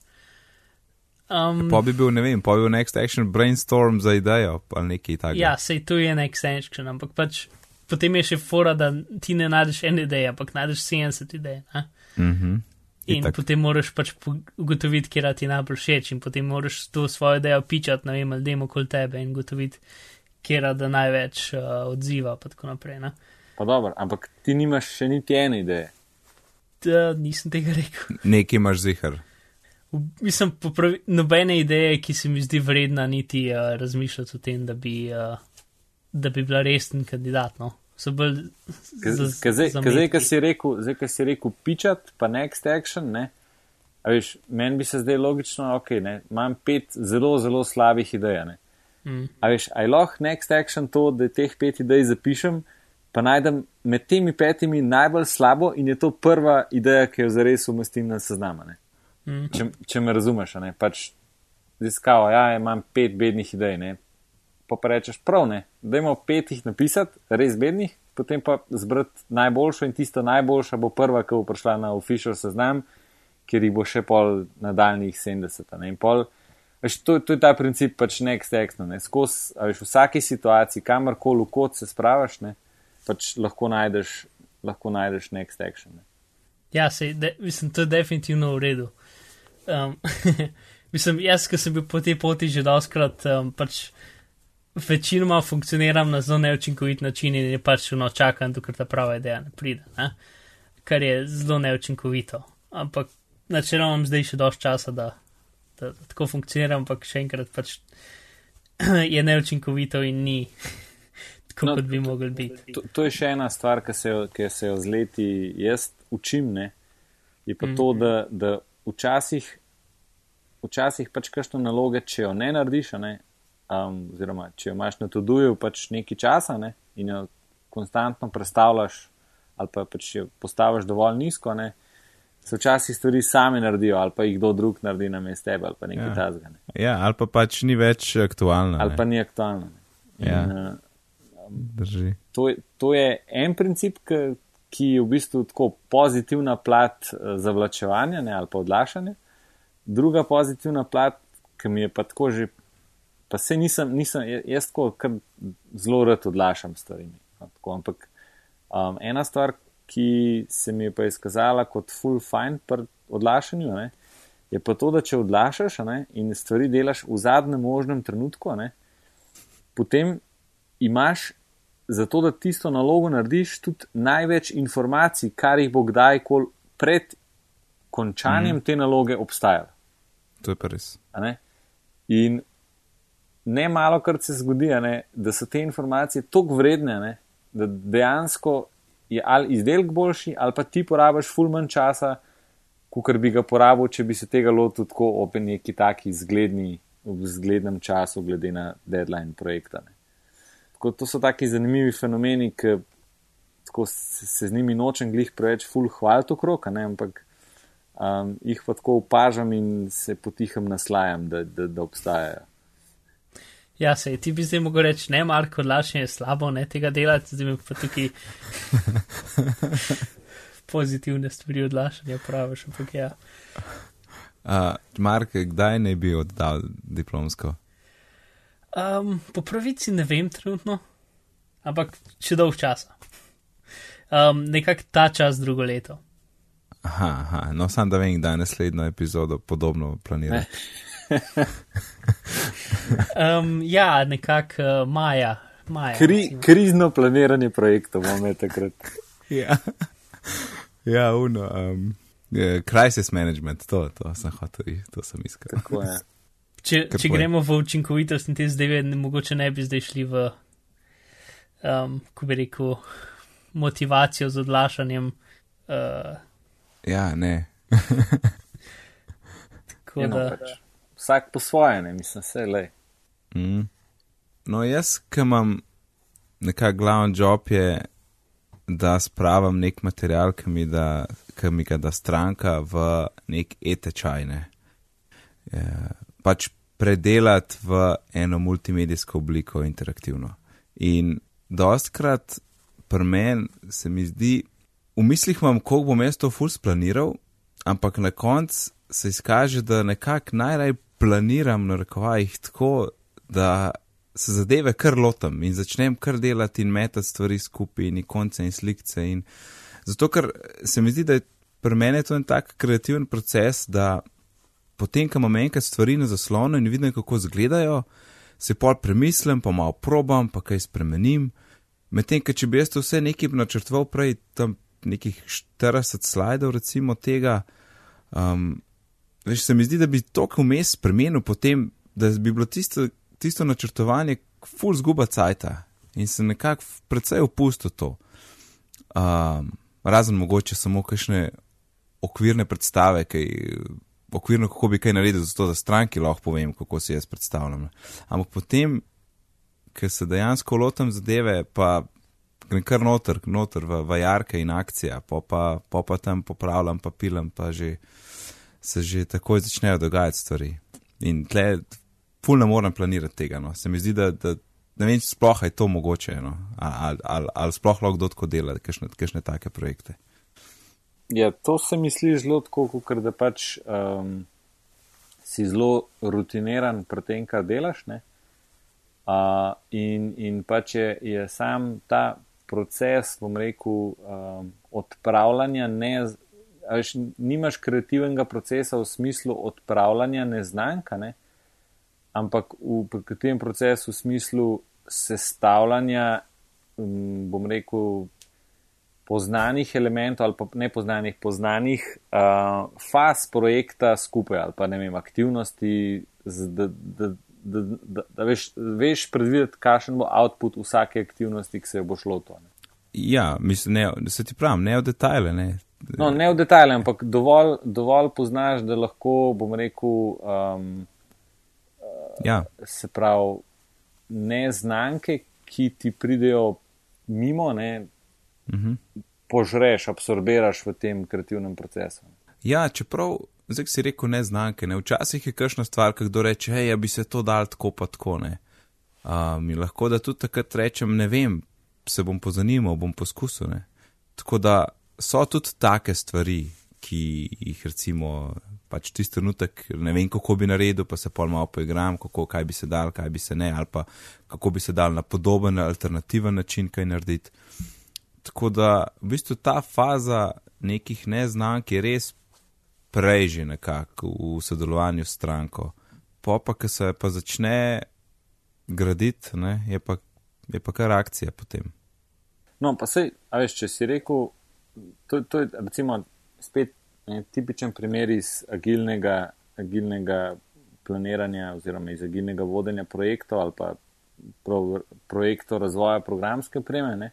[SPEAKER 2] um,
[SPEAKER 1] Pa bi bil, ne vem, pa bi bil next action brainstorm za idejo ali nekaj takega.
[SPEAKER 2] ja, sej tu je nek extension, ampak pač potem je še fora, da ti ne najdeš ene ideje, ampak najdeš 70 idej. Ne?
[SPEAKER 1] Mhm.
[SPEAKER 2] In
[SPEAKER 1] Itak.
[SPEAKER 2] potem moraš pač ugotoviti, kje ti najbolj všeč, in potem moraš to svojo idejo pičati, ne vem, ljudem okoli tebe in ugotoviti, kje da največ uh, odziva, pa tako naprej. Ne?
[SPEAKER 3] Pa dobro, ampak ti nimaš še niti ene ideje.
[SPEAKER 2] Da, nisem tega rekel.
[SPEAKER 1] Nekaj imaš zihar.
[SPEAKER 2] Mislim, popravi, nobene ideje, ki se mi zdi vredna niti uh, razmišljati o tem, da bi, uh, da bi bila resen kandidat. No. So bolj
[SPEAKER 3] zdaj,
[SPEAKER 2] metki.
[SPEAKER 3] si rekel, zdaj, ko si rekel pičat, pa next action, ne. A veš, meni bi se zdaj logično, ok, ne, imam pet zelo, zelo slabih idej, ne.
[SPEAKER 2] Mm.
[SPEAKER 3] A veš, aj lahko next action to, da teh pet idej zapišem, pa najdem med temi petimi najbolj slabo in je to prva ideja, ki jo zares umestim na seznam, ne.
[SPEAKER 2] Mm.
[SPEAKER 3] Če, če me razumeš, ne, pač ziskava, ja, imam pet bednih idej, ne. Pa pa rečeš, prav ne, dajmo pet jih napisati, res bednih, potem pa zbrati najboljšo in tisto najboljša bo prva, ki bo prišla na official seznam, ker jih bo še pol nadaljnih 70. a Ne? In pol, veš, to, to je ta princip pač next action, ne, skozi, a veš, v vsaki situaciji, kamorkoli kot se spravaš, ne, pač lahko najdeš, lahko najdeš next action. Ne.
[SPEAKER 2] Ja, sej, de, mislim, to je definitivno v redu. Um, mislim, jaz, ki sem bil po tej poti že doskrat, um, pač večinoma funkcioniram na zelo neučinkovit način in je pač no čakam, dokler ta prava ideja ne pride, ne? kar je zelo neučinkovito. Ampak načeloma imam zdaj še dosti časa, da, da, da tako funkcioniram, ampak še enkrat pač je neučinkovito in ni tako,
[SPEAKER 3] No,
[SPEAKER 2] kot bi mogel biti.
[SPEAKER 3] To, to je še ena stvar, ki se, jo- ki se jo z leti jaz učim, ne, je pa to, da, da včasih, včasih pač kakšno naloge, če jo ne narediš, ne, um, oziroma če jo imaš na to-duju pač nekaj časa ne, in jo konstantno predstavljaš ali pa pač jo postaviš dovolj nizko, ne, se včasih stvari sami naredijo ali pa jih kdo drug naredi na mestu tebe ali pa nekaj
[SPEAKER 1] Ja.
[SPEAKER 3] tazga. Ne.
[SPEAKER 1] Ja, ali pa pač ni več aktualna.
[SPEAKER 3] Ali
[SPEAKER 1] ne.
[SPEAKER 3] pa ni aktualno. Ne. In,
[SPEAKER 1] Ja.
[SPEAKER 3] uh,
[SPEAKER 1] Drži.
[SPEAKER 3] to, je- to je en princip, ki, ki je v bistvu tako pozitivna plat eh, zavlačevanja ne, ali pa odlašanja. Druga pozitivna plat, ki mi je pa tako že, pa se nisem, nisem ja- jaz tako zelo rad odlašam stvari. No, tako, ampak um, ena stvar, ki se mi je pa izkazala kot full fine pri odlašanju, ne, je pa to, da če odlašaš ne, in stvari delaš v zadnjem možnem trenutku, ne, potem imaš, zato da tisto nalogo narediš, tudi največ informacij, kar jih bo kdajkoli pred končanjem mm. te naloge obstajalo.
[SPEAKER 1] To je pa res. Ne?
[SPEAKER 3] In ne malo krat se zgodi, ne, da so te informacije tako vredne, ne, da dejansko je ali izdelek boljši, ali pa ti porabiš ful manj časa, kot bi ga porabil, če bi se tega lotil tako ob neki taki zgledni, ob zglednem času, glede na deadline projekta. Ne. Tako, to so taki zanimivi fenomeni, ki se, se z njimi nočem glih preveč ful hvaliti okrog, ampak um, jih pa tako opažam in se potihem naslajam, da, da, da obstajajo.
[SPEAKER 2] Ja, se ti bi zdaj mogel reči, ne, Marko, odlašanje je slabo, ne tega delati, zdaj mi pa tukaj pozitivne stvari odlašanja praviš, ampak ja.
[SPEAKER 1] Uh, Mark, kdaj ne bi oddal diplomsko?
[SPEAKER 2] Um, po pravici ne vem trenutno, ampak še dolg časa. Um, Nekako ta čas drugo leto.
[SPEAKER 1] Aha, aha. no sam da vem, kdaj naslednjo epizodo podobno planira.
[SPEAKER 2] um, ja, nekako uh, maja. maja
[SPEAKER 3] Kri, krizno planiranje projektov bomo takrat.
[SPEAKER 1] ja, ja uno. Um, yeah, crisis management, to, to sem hotel, to sem iskal.
[SPEAKER 3] Tako je.
[SPEAKER 2] Če, če gremo v učinkovitost in te zdaj, mogoče ne bi zdaj šli v, um, ko bi rekel, motivacijo z odlašanjem. Uh,
[SPEAKER 1] ja, ne.
[SPEAKER 2] tako ja, no, da. Pač
[SPEAKER 3] vsak po svoje, ne mislim, vse le.
[SPEAKER 1] Mm. No, jaz, ki imam nekak glavni job, je, da spravam nek material, ki mi, da, ki mi ga da stranka v nek etečaj. Ne. Je, pač predelati v eno multimedijsko obliko interaktivno. In dostkrat pri meni se mi zdi, v mislih imam, koliko bom jaz to ful splaniral, ampak na koncu se izkaže, da nekako najraj planiram na rekovajih tako, da se zadeve kar lotam in začnem kar delati in metati stvari skupaj in konce in slikce. In zato, ker se mi zdi, da je pri meni to en tak kreativen proces, da potem, ko imam enkrat stvari na zaslonu in vidim, kako izgledajo, se pol premislim, pa malo probam, pa kaj spremenim. Medtem, ker če bi jaz to vse nekaj načrtoval prej, tam nekih 40 slajdov recimo tega, um, Veš, se mi zdi, da bi to vmes spremenil, potem, da bi bilo tisto, tisto načrtovanje full zguba cajta in se nekako precej opustil to. Um, razen mogoče samo kakšne okvirne predstave, kaj, okvirno, kako bi kaj naredil, zato da stranki lahko povem, kako si jaz predstavljam. Ampak potem, ker se dejansko lotam zadeve, pa grem kar noter, noter v, v jarke in akcija, pa pa, pa pa tam popravljam, pa pilam, pa že se že takoj začnejo dogajati stvari. In tle, ful ne morem planirati tega. No. Se mi zdi, da, da ne vem, sploh je to mogoče, no. ali, ali, ali sploh lahko kdo tako dela, kakšne, kakšne take projekte.
[SPEAKER 3] Ja, to se mi zdi zelo tako, ker da pač um, si zelo rutiniran pri tem, kar delaš. Uh, in, in pač je, je sam ta proces, bom rekel, um, odpravljanja ne, veš, nimaš kreativnega procesa v smislu odpravljanja neznanka, ne? ampak v tem procesu v smislu sestavljanja, um, bom rekel, poznanih elementov ali pa nepoznanih, poznanih uh, faz projekta skupaj ali pa ne vem, aktivnosti, z, da, da, da, da, da veš, veš predvideti, kakšen bo output vsake aktivnosti, ki se jo bo šlo to. Ne?
[SPEAKER 1] Ja, mislim, ne, se ti pravim, ne v detajle, ne,
[SPEAKER 3] No, ne v detajle, ampak dovolj, dovolj poznaš, da lahko, bom rekel, um,
[SPEAKER 1] ja.
[SPEAKER 3] se pravi, neznanke, ki ti pridejo mimo, ne, uh
[SPEAKER 1] mhm.
[SPEAKER 3] -huh. požreš, absorbiraš v tem kreativnem procesu.
[SPEAKER 1] Ja, čeprav, zdaj si rekel neznanke, ne, včasih je kakšna stvar, kdo reče, hej, ja bi se to dal tako pa tako, ne. Mi um, lahko da tudi takrat rečem, ne vem, se bom pozanimal, bom poskusil, ne. Tako da so tudi take stvari, ki jih recimo pač tisti trenutek ne vem, kako bi naredil, pa se pol malo poigram, kako, kaj bi se dal, kaj bi se ne, ali pa kako bi se dal na podoben, alternativen način kaj narediti. Tako da v bistvu ta faza nekih neznank je res prej že nekako v sodelovanju s stranko. Po pa, ki se pa začne graditi, ne, je pa je pa kar akcija potem.
[SPEAKER 3] No, pa sej, a veš, če si rekel, to, to je recimo spet ne, tipičen primer iz agilnega, agilnega planiranja oziroma iz agilnega vodenja projektov ali pa pro, projektov razvoja programske preme,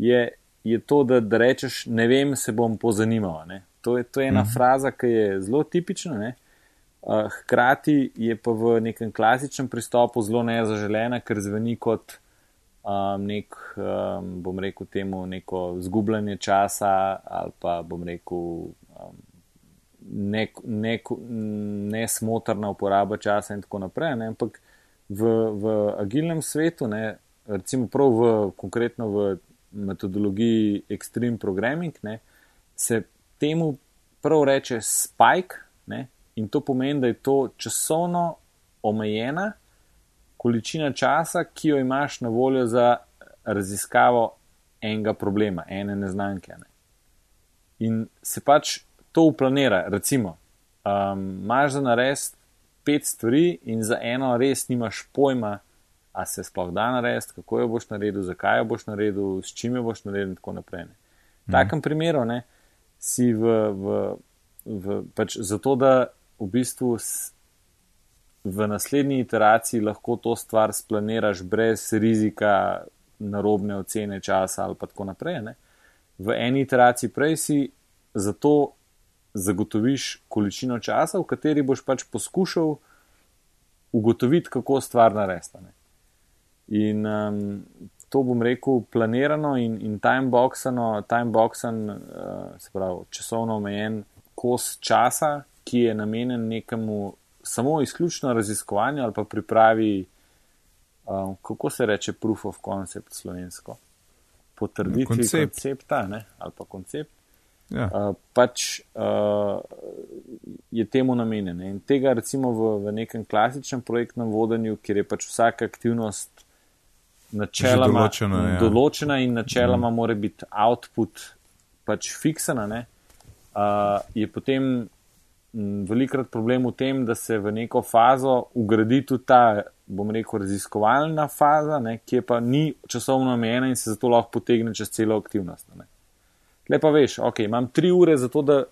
[SPEAKER 3] je, je to, da, da rečeš, ne vem, se bom pozanimal. To je, to je ena mhm. fraza, ki je zelo tipična. Ne? Hkrati je pa v nekem klasičnem pristopu zelo nezaželena, ker zveni kot um, nek, um, bom rekel, temu neko zgubljanje časa ali pa bom rekel um, nek, nek, nesmotrna uporaba časa in tako naprej. Ne? Ampak v, v agilnem svetu, ne? recimo prav v konkretno v metodologiji Extreme Programming, ne? se temu prav reče spike. Ne? In to pomeni, da je to časovno omejena količina časa, ki jo imaš na voljo za raziskavo enega problema, ene neznanke. Ne. In se pač to uplanira. Recimo, um, imaš za narediti pet stvari, in za eno res nimaš pojma, a se sploh da narediti, kako jo boš naredil, zakaj jo boš naredil, s čim jo boš naredil, in tako naprej. V takem mm. primeru ne, si v, v, v pač zato, da v bistvu v naslednji iteraciji lahko to stvar splaniraš brez rizika narobne ocene časa ali pa tako naprej. Ne? V eni iteraciji prej si zato zagotoviš količino časa, v kateri boš pač poskušal ugotoviti, kako stvar narediti. In um, to bom rekel planirano in, in timeboxano, timeboxan, uh, se pravi časovno omejen kos časa, ki je namenjen nekemu samo izključno raziskovanju ali pa pripravi, um, kako se reče, proof of concept slovensko. Potrditi koncept. koncepta ne? ali pa koncept. Ja. Uh, pač uh, je temu namenjen. In tega, recimo, v, v nekem klasičnem projektnem vodenju, kjer je pač vsaka aktivnost načeloma določena, ja. določena in načeloma mm. mora biti output pač fiksana, uh, je potem velikrat problem v tem, da se v neko fazo ugradi tudi ta, bom rekel, raziskovalna faza, ne, ki pa ni časovno omejena in se zato lahko potegne čez celo aktivnost. Lepa veš, ok, imam tri ure za to, da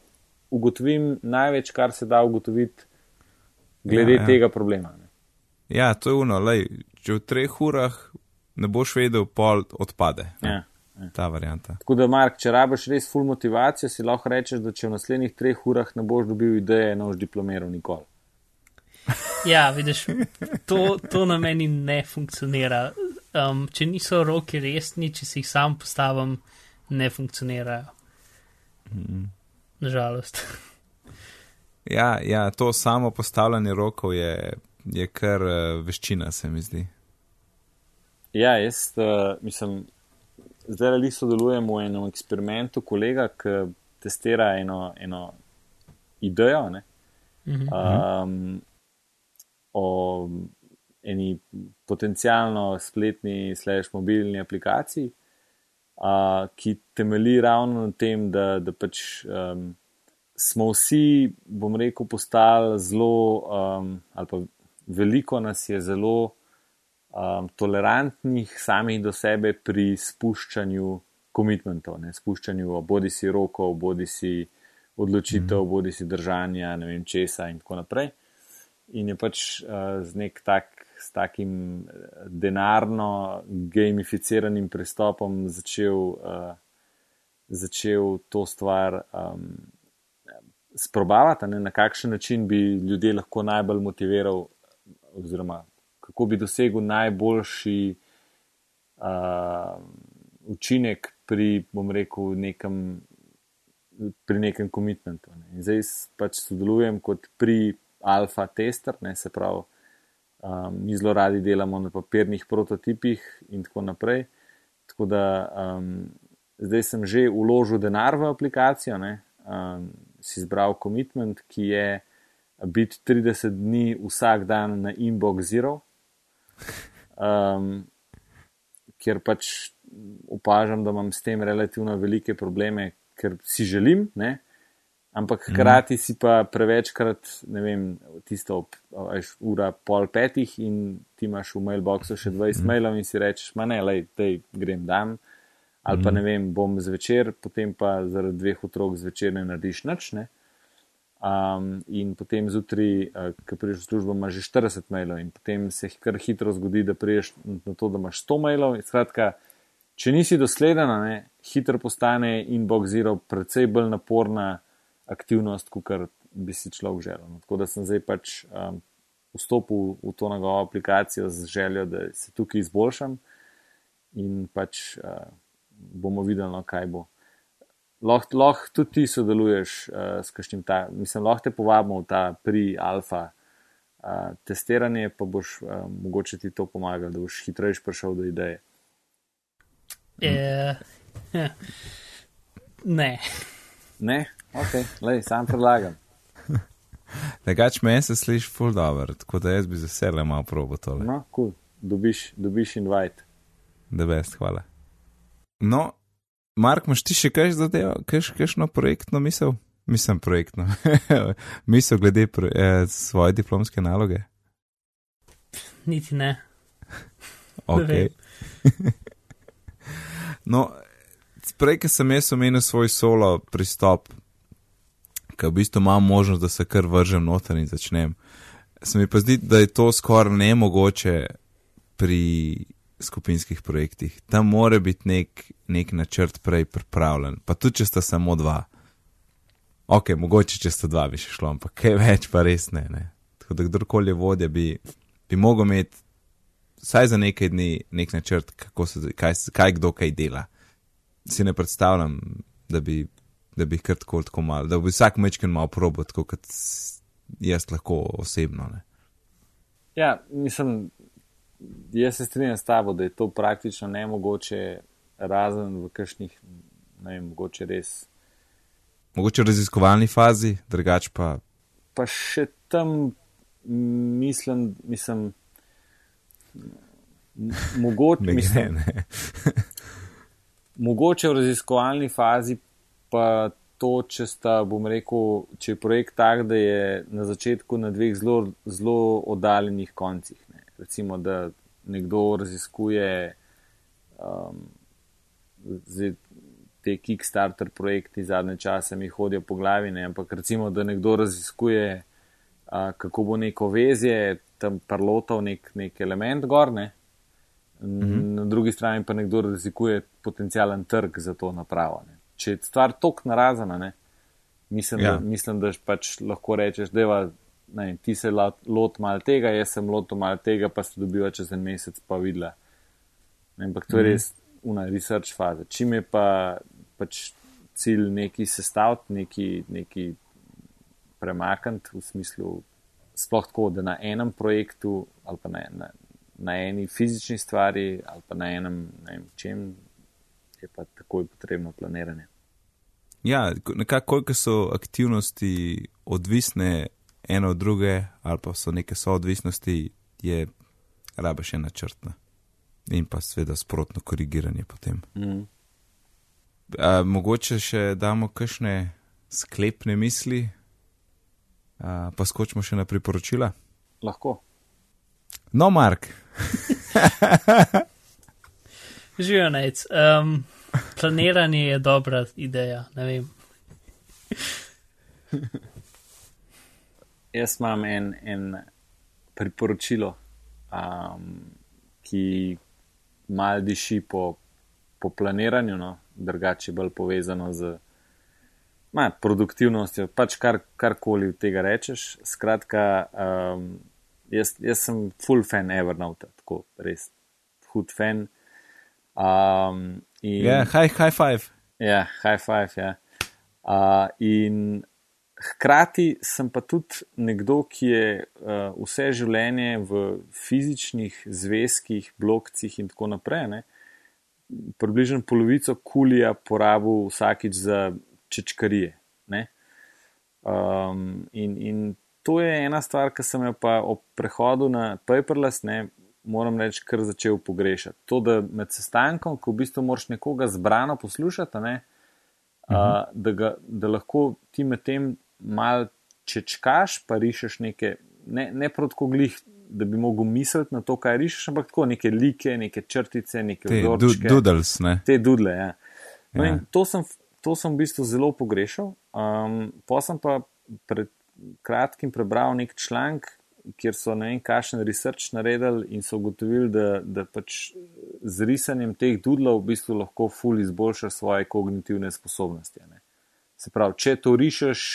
[SPEAKER 3] ugotovim največ, kar se da ugotoviti glede ja, ja. tega problema. Ne.
[SPEAKER 1] Ja, to je uno, lej, če v treh urah ne boš vedel, pol odpade. Ja. Ta varianta.
[SPEAKER 3] Tako da, Mark, če rabiš res full motivacijo, si lahko rečeš, da če v naslednjih treh urah ne boš dobil ideje, ne boš diplomiral nikoli.
[SPEAKER 2] Ja, vidiš, to, to na meni ne funkcionira. Um, če niso roki resni, če si jih sam postavim, ne funkcionirajo. Mm. Nažalost.
[SPEAKER 1] Ja, ja, to samo postavljanje rokov je, je kar uh, veščina, se mi zdi.
[SPEAKER 3] Ja, jaz uh, mislim zdaj ali sodelujemo v enem eksperimentu, kolega, ki testira eno, eno idejo ne, um, o eni potencijalno spletni, slash mobilni aplikaciji, uh, ki temeli ravno na tem, da, da pač um, smo vsi, bom rekel, postali zelo, um, ali pa veliko nas je zelo um, tolerantnih samih do sebe pri spuščanju komitmentov, spuščanju bodi si rokov, bodi si odločitev, mm. bodi si držanja, ne vem česa in tako naprej. In je pač uh, z nek tak. S takim uh, denarno, gamificiranim pristopom začel, uh, začel to stvar um, sprobavati, ne, na kakšen način bi ljudje lahko najbolj motiviral, oziroma kako bi dosegel najboljši uh, učinek pri, bom rekel, nekem, pri nekem komitmentu. Ne. Zdaj pač sodelujem kot pri alfa tester, ne se pravi, um, mi zelo radi delamo na papirnih prototipih in tako naprej. Tako da um, zdaj sem že uložil denar v aplikacijo, ne, um, si izbral komitment, ki je. Biti 30 dni vsak dan na inbox zero, um, ker pač opažam, da imam s tem relativno velike probleme, ker si želim, ne, Ampak hkrati si pa prevečkrat, ne vem, tisto ob veš, ura pol petih in ti imaš v mailboxu še 20 mm. mailov in si rečeš, ma ne, lej, tej grem dam. Ali pa ne vem, bom zvečer, potem pa zaradi dveh otrok zvečer ne narediš nič. Ne? Um, in potem zjutraj, uh, ko prideš v službo, imaš že 40 mailov, in potem se kar hitro zgodi, da prideš na to, da imaš 100 mailov. Skratka, če nisi dosleden, hitro postane inbox zero precej bolj naporna aktivnost, kot bi si človek želel. No, tako da sem zdaj pač um, vstopil v to njegovo aplikacijo z željo, da se tukaj izboljšam in pač uh, bomo videli, no, kaj bo. Lahko loh tudi ti sodeluješ uh, s kakšnim ta, mislim, lahko te povabimo v ta pri alfa uh, testiranje, pa boš uh, mogoče ti to pomagalo, da boš hitreje prišel do ideje.
[SPEAKER 2] Yeah. ne.
[SPEAKER 3] Ne? Ok, lej, sam predlagam.
[SPEAKER 1] Drugač meni se sliši full dobro, tako da jaz bi z veseljem malo probo tole.
[SPEAKER 3] No, cool. dobiš, dobiš invite.
[SPEAKER 1] Da best, hvala. No, Mark, imaš ti še kaj zadevo, kakšno projektno misel? Mislim, projektno. misel glede pro, eh, svoje diplomske naloge?
[SPEAKER 2] Niti ne.
[SPEAKER 1] ok. no, prej, ki sem jaz omenil svoj solo pristop, ki v bistvu imam možnost, da se kar vržem noter in začnem. Se mi pa zdi, da je to skoraj nemogoče pri skupinskih projektih. Tam mora biti nek, nek načrt prej pripravljen, pa tudi če sta samo dva. Ok, mogoče če sta dva bi še šlo, ampak kaj več pa res ne. ne. Tako da kdorkoli je vodja, bi, bi mogel imeti vsaj za nekaj dni nek načrt, se, kaj, kaj kdo kaj dela. Si ne predstavljam, da bi da bi kar tako, tako malo, da bi vsak mečken malo probo, tako kot jaz lahko osebno. Ne.
[SPEAKER 3] Ja, mislim, jaz se strinjam s tabo, da je to praktično ne mogoče, razen v kakšnih, ne vem, mogoče res.
[SPEAKER 1] Mogoče v raziskovalni fazi, drugač pa.
[SPEAKER 3] Pa še tam mislim, mislim. Mogoče,
[SPEAKER 1] ne,
[SPEAKER 3] mislim,
[SPEAKER 1] ne.
[SPEAKER 3] mogoče v raziskovalni fazi pa to, če sta, bom rekel, če je projekt tak, da je na začetku na dveh zelo, zelo oddaljenih koncih. Recimo, da nekdo raziskuje um, te Kickstarter projekti zadnje čase, mi hodijo po glavi, ne. ampak recimo, da nekdo raziskuje, uh, kako bo neko vezje tam parlotov nek, nek element gorne. -hmm. Na drugi strani pa nekdo razlikuje potencijalen trg za to napravo. Ne če je stvar tok narazana, ne, mislim, ja. da, mislim, da pač lahko rečeš, da je ti se lot mal tega, jaz sem lot mal tega, pa se dobiva čez en mesec pa videla. Ampak to je mhm. res una research faza. Čim je pa pač cilj neki sestaviti, neki, neki premakniti v smislu, sploh tako, da na enem projektu ali pa na, na, na eni fizični stvari ali pa na enem, ne vem, čem je pa takoj potrebno planiranje.
[SPEAKER 1] Ja, nekako koliko so aktivnosti odvisne ena od druge, ali pa so neke soodvisnosti, je raba še načrtna. In pa seveda sprotno korigiranje potem. Mm. A, mogoče še damo kakšne sklepne misli, a, pa skočimo še na priporočila.
[SPEAKER 3] Lahko.
[SPEAKER 1] No, Mark.
[SPEAKER 2] Živijo nec. Um, planiranje je dobra ideja, ne vem.
[SPEAKER 3] Jaz imam en, en priporočilo, um, ki mal diši po, po planiranju, no, drugače bolj povezano z ma, produktivnostjo, pač kar, karkoli od tega rečeš. Skratka, um, jaz, jaz sem full fan Evernote, tako res hud fan. Um,
[SPEAKER 1] in, yeah, ja, high, high five.
[SPEAKER 3] Ja, high five. Ja. Uh, in hkrati sem pa tudi nekdo, ki je uh, vse življenje v fizičnih zvezkih, blokcih in tako naprej. Ne, približno polovico kulija porabil vsakič za čečkarije. Um, in, in to je ena stvar, ki sem jo pa ob prehodu na paperless, ne, moram reči, kar začel pogrešati. To, da med sestankom, ko v bistvu moraš nekoga zbrano poslušati, ne, uh, da, ga, da lahko ti med tem mal čečkaš, pa rišeš neke, ne, ne protko glih, da bi mogel misliti na to, kaj rišeš, ampak tako neke like, neke črtice, neke
[SPEAKER 1] Te
[SPEAKER 3] vzorčke.
[SPEAKER 1] doodles, ne?
[SPEAKER 3] Te dudle, ja. No
[SPEAKER 1] Ja.
[SPEAKER 3] in to sem, to sem v bistvu zelo pogrešal. Um, pa sem pa pred kratkim prebral nek članek, kjer so ne vem, kakšen research naredili in so ugotovili, da, da pač z risanjem teh dudlov v bistvu lahko ful izboljša svoje kognitivne sposobnosti. Ne. Se pravi, če to rišeš,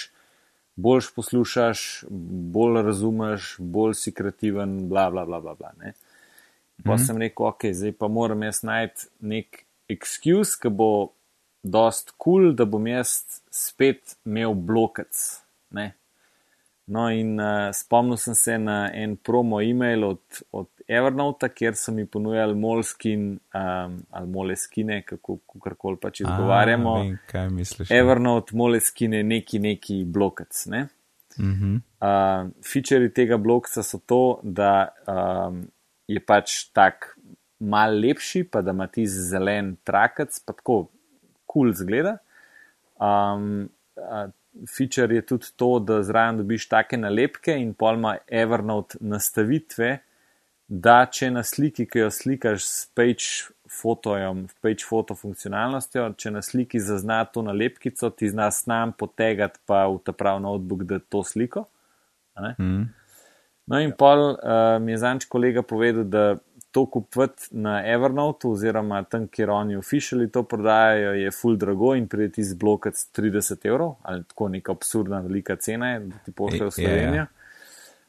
[SPEAKER 3] boljš poslušaš, bolj razumeš, bolj si kreativen, bla, bla, bla, bla, bla ne. Pa sem rekel, ok, zdaj pa moram jaz najti nek excuse, ki bo dost kul, cool, da bom jaz spet imel blokec. Ne? No, in uh, spomnil sem se na en promo e-mail od, od Evernota, kjer so mi ponujali Moleskin um, ali Moleskine, kako koli pač izgovarjamo.
[SPEAKER 1] A, vem, kaj misliš?
[SPEAKER 3] Evernote, Moleskine, neki neki blokec. Ne?
[SPEAKER 1] Mhm.
[SPEAKER 3] Uh, Featuri tega blokca so to, da um, je pač tak mal lepši, pa da ima ti zelen trakec, pa tako kul cool zgleda. Um, uh, feature je tudi to, da zraven dobiš take nalepke in polma Evernote nastavitve, da če na sliki, ki jo slikaš s page fotojem, page foto funkcionalnostjo, če na sliki zazna to nalepkico, ti zna snam potegati pa v ta prav notebook, da to sliko.
[SPEAKER 1] Mhm.
[SPEAKER 3] No, in pol uh, mi je zanč kolega povedal, da to kupiti na Evernote, oziroma tam, kjer oni oficiali to prodajajo, je full drago in pride iz blokac 30 evrov, ali tako neka absurdna velika cena je, da ti pošljajo v
[SPEAKER 1] E, ja, ja.
[SPEAKER 3] Slovenijo.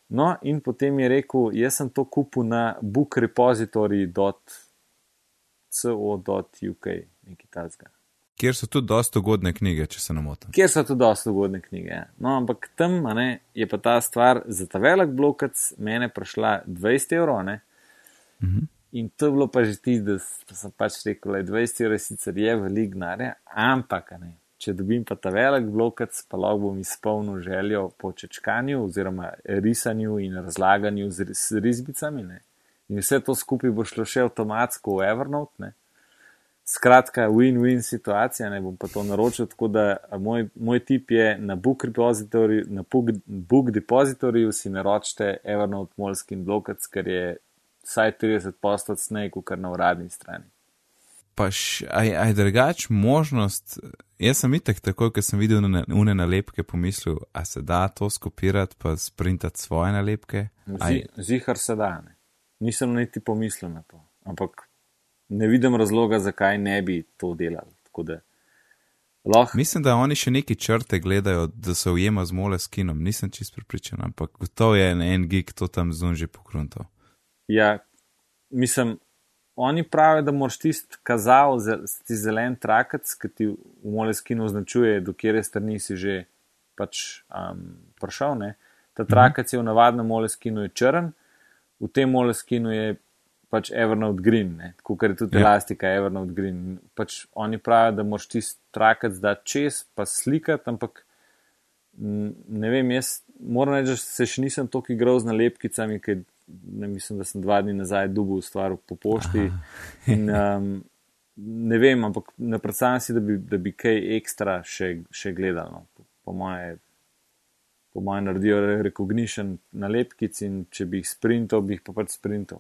[SPEAKER 3] No, in potem je rekel, jaz sem to kupil na bookrepository.co.uk, nekaj tazga.
[SPEAKER 1] Kjer so tudi dosta ugodne knjige, če se ne motim.
[SPEAKER 3] Kjer so tudi dosta ugodne knjige. ja. No, ampak tam ne, je pa ta stvar za ta velik blokac mene prišla 20 evrov. ne.
[SPEAKER 1] Mhm.
[SPEAKER 3] In to je bilo pa že tisto, da sem pač rekel, da 20 evrov sicer je velik denarja, ampak ne, če dobim pa ta velik blokac, pa lahko bom izpolnil željo po čečkanju oziroma risanju in razlaganju z, ri- z risbicami. Ne. In vse to skupaj bo šlo še avtomatsko v Evernote. Ne. Skratka, win-win situacija, ne bom pa to naročil, tako da moj, moj tip je na Book Repository, na Book, Book Depositoryju si naročite Evernote Molskin Blokac, ker je vsaj 30 postov cnej, kot na uradni strani.
[SPEAKER 1] Pa š- aj, aj drugač možnost. Jaz sem itek takoj, ko sem videl une, une nalepke, pomislil, a se da to skopirati, pa sprintati svoje nalepke. Aj,
[SPEAKER 3] Zi, zihar se da, ne. Nisem niti pomislil na to, ampak ne vidim razloga, zakaj ne bi to delali. Da lahko
[SPEAKER 1] mislim, da oni še neki črte gledajo, da se ujema z mole skinom. Nisem čist pripričan, ampak gotovo je en, en gig to tam zunži pokrunto.
[SPEAKER 3] Ja, mislim, oni pravijo, da moraš tisti kazal, ti zelen trakec, ki ti v moleskinu označuje, do kjer strani si že pač um, prišel. Ne? Ta trakec je v navadnem moleskinu je črn, v tem moleskinu je pač Evernote Green, kot je tudi
[SPEAKER 1] Ja.
[SPEAKER 3] elastika Evernote Green. Pač oni pravijo, da moraš tisti trakec dati čez, pa slikati, ampak ne vem, jaz moram reči, da se še nisem toliko igral z nalepkicami, ker ne mislim, da sem dva dni nazaj dubil stvar po pošti. In, um, ne vem, ampak ne predstavljam si, da bi, da bi kaj ekstra še, še gledal. No. Po, po moje. Po mojem naredijo recognition nalepkic in če bi jih sprintal, bi jih pa pač sprintal.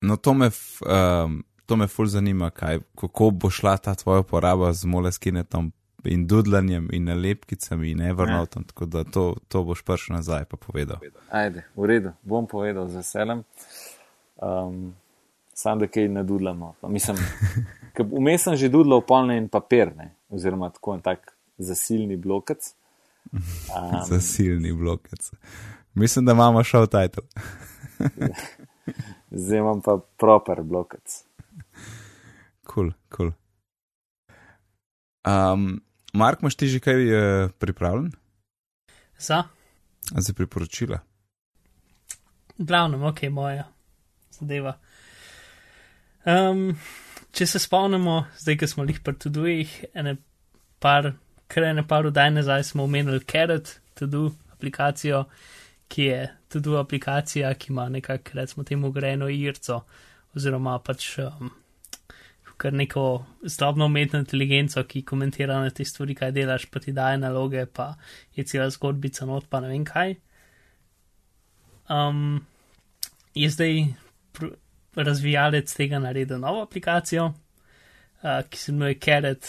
[SPEAKER 1] No, to me, um, to me ful zanima, kaj, kako bo šla ta tvoja uporaba z mole skinetom in dudlanjem in nalepkicami in Evernotom, tako da to, to boš prišel nazaj pa povedal.
[SPEAKER 3] Ajde, v redu, bom povedal z veseljem. Um, sam da kaj nadudlamo. Pa Mislim, ker vmes sem že dudlal polne in papir, ne? oziroma tako en tak zasilni blokec. Um,
[SPEAKER 1] Za silni blokec. Mislim, da imamo šel title.
[SPEAKER 3] zdaj imam pa proper blokec.
[SPEAKER 1] Kul, kul. Um, Mark, imaš ti že kaj uh, pripravljen?
[SPEAKER 2] Za,
[SPEAKER 1] Za priporočila?
[SPEAKER 2] glavnem, ok, moja zadeva. Um, če se spomnimo, zdaj, ko smo jih pri Tudujih, ene par, kar ene par vdaj nazaj smo omenili Carrot, Tudu aplikacijo, ki je Tudu aplikacija, ki ima nekako, recimo temu, greno irco, oziroma pač, um, kar neko zdobno umetno inteligenco, ki komentira na te stvari, kaj delaš, pa ti daje naloge, pa je cela zgodbica not, pa ne vem kaj. Um, je zdaj razvijalec tega naredil novo aplikacijo, uh, ki se imenuje Carrot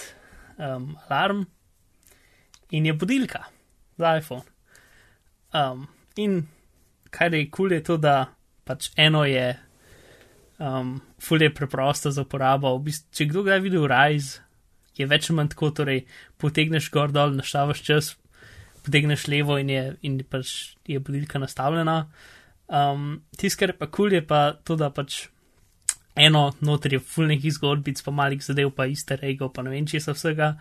[SPEAKER 2] um, Alarm in je budilka za iPhone. Um, in kar je kul, cool je to, da pač eno je um, fulje preprosto za uporabo. V bistvu, če kdo kdaj videl Rise, je več ali manj tako, torej potegneš gor dol, naštavaš čas, potegneš levo in je, in pač je budilka nastavljena. Um, Tisto, kar je pa kul, cool, je pa to, da pač eno noter je fulnih zgodbic, pa malih zadev, pa iste rego, pa ne vem česa vsega,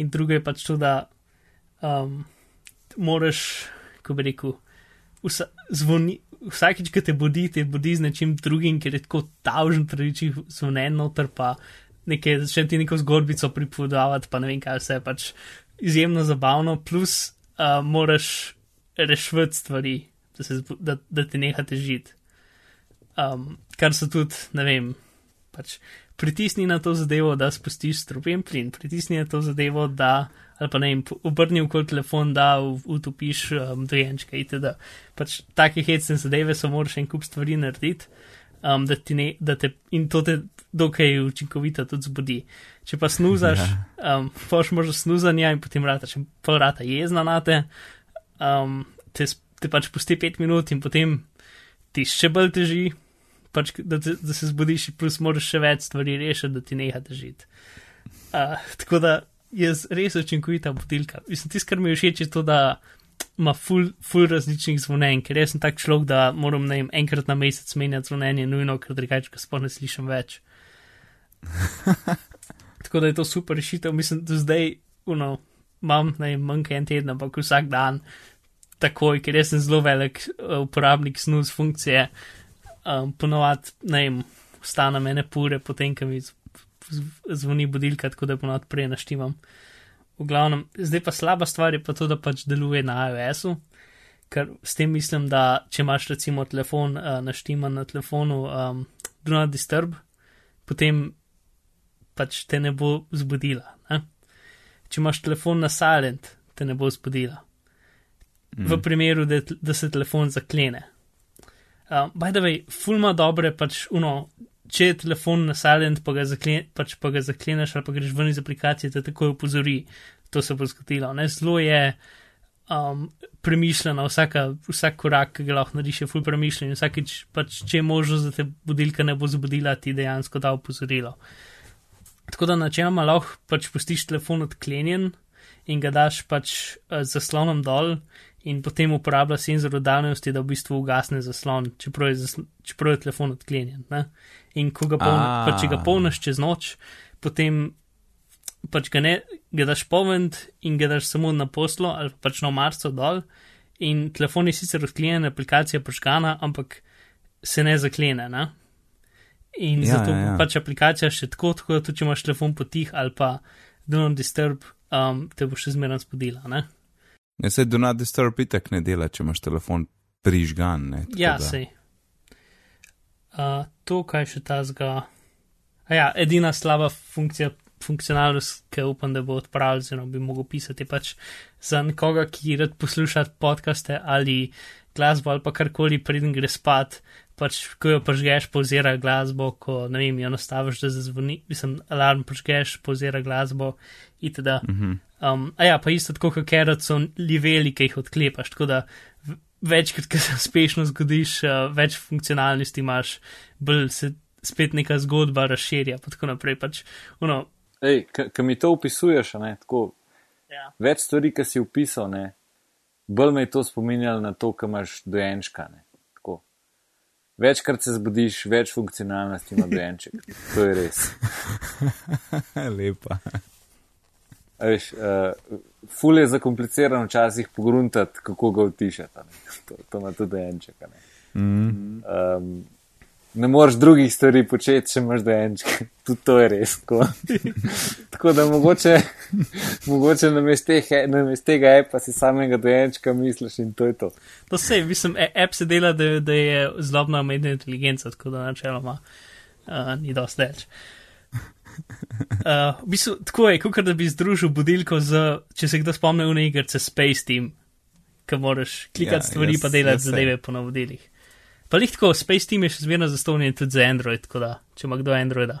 [SPEAKER 2] in drugo je pač to, da um, moraš, ko bi rekel, vsa, zvoni, vsakič, ko te budi, te budi z nečim drugim, ker je tako tavžen, preveč zvonen noter, pa nekaj, začne ti neko zgodbico pripovedovati, pa ne vem kaj vse, pač izjemno zabavno, plus uh, moraš rešiti stvari da, se, da, da ti nehate žiti. Um, kar so tudi, ne vem, pač pritisni na to zadevo, da spustiš strupen plin, pritisni na to zadevo, da, ali pa ne vem, obrni v kol telefon, da utopiš um, dojenčke itd. Pač take hecne zadeve so moraš en kup stvari narediti. Um, da ne, da te, in to te dokaj učinkovito tudi zbudi. Če pa snuzaš, ja. um, poš možno snuzanja in potem rata, če pol rata jezna na te, um, te te pač pusti pet minut in potem ti še bolj teži, pač, da, te, da se zbudiš, plus moraš še več stvari rešiti, da ti neha težiti. Uh, tako da je res učinkovita budilka. Mislim, tisto, kar mi je všeč, je to, da ima full, full različnih zvonen, ker jaz sem tak človek, da moram ne vem, enkrat na mesec menjati zvonenje, nujno, ker drugače ga sploh ne slišim več. tako da je to super rešitev. Mislim, da zdaj, uno, imam, ne vem, manj kot en teden, ampak vsak dan takoj, ker jaz sem zelo velik uh, uporabnik snus funkcije. Um, ponovadi, ne vem, stane mene pure, potem, ko mi zvoni budilka, tako da ponovadi prej naštimam. V glavnem, zdaj pa slaba stvar je pa to, da pač deluje na iOS-u, ker s tem mislim, da če imaš recimo telefon uh, naštiman na telefonu, um, do not disturb, potem pač te ne bo zbudila. Ne? Če imaš telefon na silent, te ne bo zbudila mm. v primeru, da, da se telefon zaklene. Uh, by the way, fulma dobre pač uno. Če je telefon na silent, pa ga, zaklen, pač pa ga zakleneš ali pa greš ven iz aplikacije, te takoj upozori, to se bo zgodilo. Ne? Zelo je um, premišljeno, vsaka, vsak korak, ki ga lahko narediš, je ful premišljen. Vsakič, pač, če je možnost, da te budilka ne bo zbudila, ti dejansko da upozorilo. Tako da načeloma lahko pač pustiš telefon odklenjen in ga daš pač uh, zaslonom dol in potem uporablja senzor oddaljenosti, da v bistvu ugasne zaslon, čeprav je, zasl čeprav je telefon odklenjen. Ne? In ko ga, poln, pa, če ga polniš čez noč, potem pač ga ne, ga daš povend in ga daš samo na poslo ali pač na marco dol. In telefon je sicer odklenjen, aplikacija požgana, ampak se ne zaklene. Ne? In ja, zato ja, ja. pač aplikacija še tako, tako da tudi če imaš telefon potih ali pa do not disturb, um, te bo še zmeraj spodila.
[SPEAKER 1] Ja, se do not disturb itak ne dela, če imaš telefon prižgan. Ne,
[SPEAKER 2] ja, da. sej. Uh, to, kaj še ta zga. Ja, edina slaba funkcija, funkcionalnost, ki upam, da bo odpravljena, bi mogel pisati pač za nekoga, ki rad posluša podcaste ali glasbo ali pa karkoli, preden gre spat, pač ko jo požgeš, pozira glasbo, ko ne vem, jo nastaviš, da zazvoni, mislim, alarm požgeš, pozira glasbo itd. Mm -hmm. Um, a ja, pa isto tako, kot kerot so liveli, ki jih odklepaš, tako da večkrat, ko se uspešno zgodiš, uh, več funkcionalnosti imaš, bolj se spet neka zgodba razširja, pa tako naprej. Pač,
[SPEAKER 3] uno, Ej, ki mi to opisuješ, ne, tako, ja. več stvari, ki si opisal, ne, bolj me je to spominjalo na to, kar imaš dojenčka. Ne, Večkrat se zbudiš, več funkcionalnosti ima dojenček. To je res.
[SPEAKER 1] Lepa.
[SPEAKER 3] Veš, uh, ful je zakomplicirano včasih pogruntati, kako ga utišati. To, to ima tudi dojenček. Ne? Mm. Um, ne moreš drugih stvari početi, če imaš dojenček. Tudi to je res. Tako, tako da mogoče, mogoče namest tega epa si samega dojenčka misliš in to je to.
[SPEAKER 2] To se, mislim, e, app se dela, da, da je zlobna umetna inteligenca, tako da načeloma uh, ni dosti več. Uh, v bistvu, tako je, kot da bi združil budilko z, če se kdo spomne, v igrice Space Team, ki moraš klikati
[SPEAKER 1] Ja,
[SPEAKER 2] stvari,
[SPEAKER 1] jaz-
[SPEAKER 2] pa delati
[SPEAKER 1] jaz
[SPEAKER 2] zadeve po navodilih. Pa lih tako, Space Team je še zmerno zastovljen tudi za Android, tako da, če ima kdo Androida.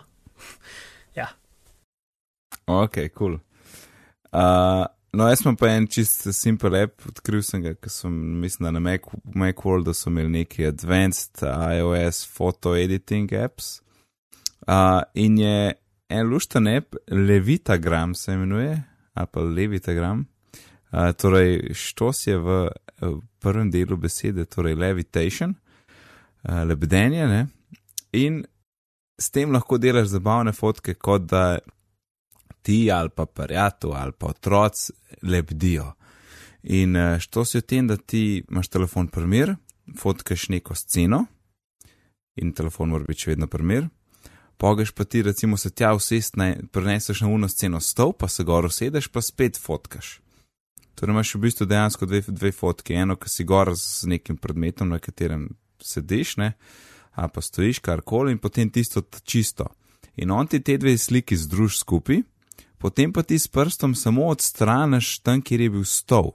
[SPEAKER 2] ja,
[SPEAKER 1] Ok, kul. Cool. Uh, no, jaz sem pa en čist simpel app, odkril sem ga, ker sem, mislim, da na Mac, Macworldu so imeli neki advanced iOS photo editing apps. Uh, in je en lušten app, Levitagram se imenuje, ali pa Levitagram. Uh, torej, štos je v, v prvem delu besede, torej levitation, uh, lebdenje, ne? In s tem lahko delaš zabavne fotke, kot da ti ali pa prijatelj ali pa otroci lebdijo. In eh, što si v tem, da ti imaš telefon primir, fotkaš neko sceno in telefon mora biti še vedno primir. Pogeš pa ti, recimo, se tja usest, preneseš na uno sceno stol, pa se gor usedeš, pa spet fotkaš. Torej imaš v bistvu dejansko dve, dve fotke, eno, ki si gor z nekim predmetom, na katerem sediš, ne, ali pa stojiš karkoli, in potem tisto čisto. In on ti te dve sliki združ skupaj, potem pa ti s prstom samo odstraniš tam, kjer je bil stol.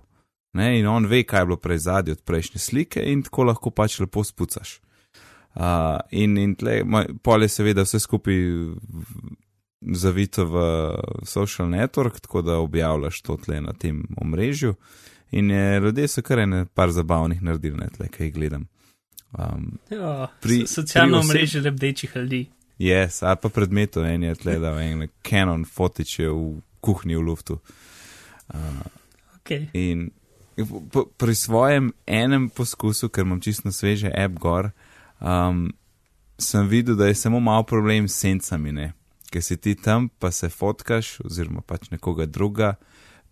[SPEAKER 1] Ne, in on ve, kaj je bilo prej zadnje od prejšnje slike, in tako lahko pač lepo spucaš. Uh, in in tle, pol je seveda vse skupaj zavito v social network, tako da objavljaš to tle na tem omrežju. In je, ljudje so kar ene par zabavnih naredili, ne tle, kaj gledam. Um,
[SPEAKER 2] ja
[SPEAKER 1] Pri-
[SPEAKER 2] so- socialno
[SPEAKER 1] pri
[SPEAKER 2] mreže lebdečih ljudi.
[SPEAKER 1] Yes, ali pa predmetov, en je tle, da en Canon fotiče v kuhinji v luftu.
[SPEAKER 2] Okay.
[SPEAKER 1] In p- pri svojem enem poskusu, ker imam čisto sveže app gor, um, sem videl, da je samo malo problem s sencami, ne? ker si ti tam, pa se fotkaš, oziroma pač nekoga druga,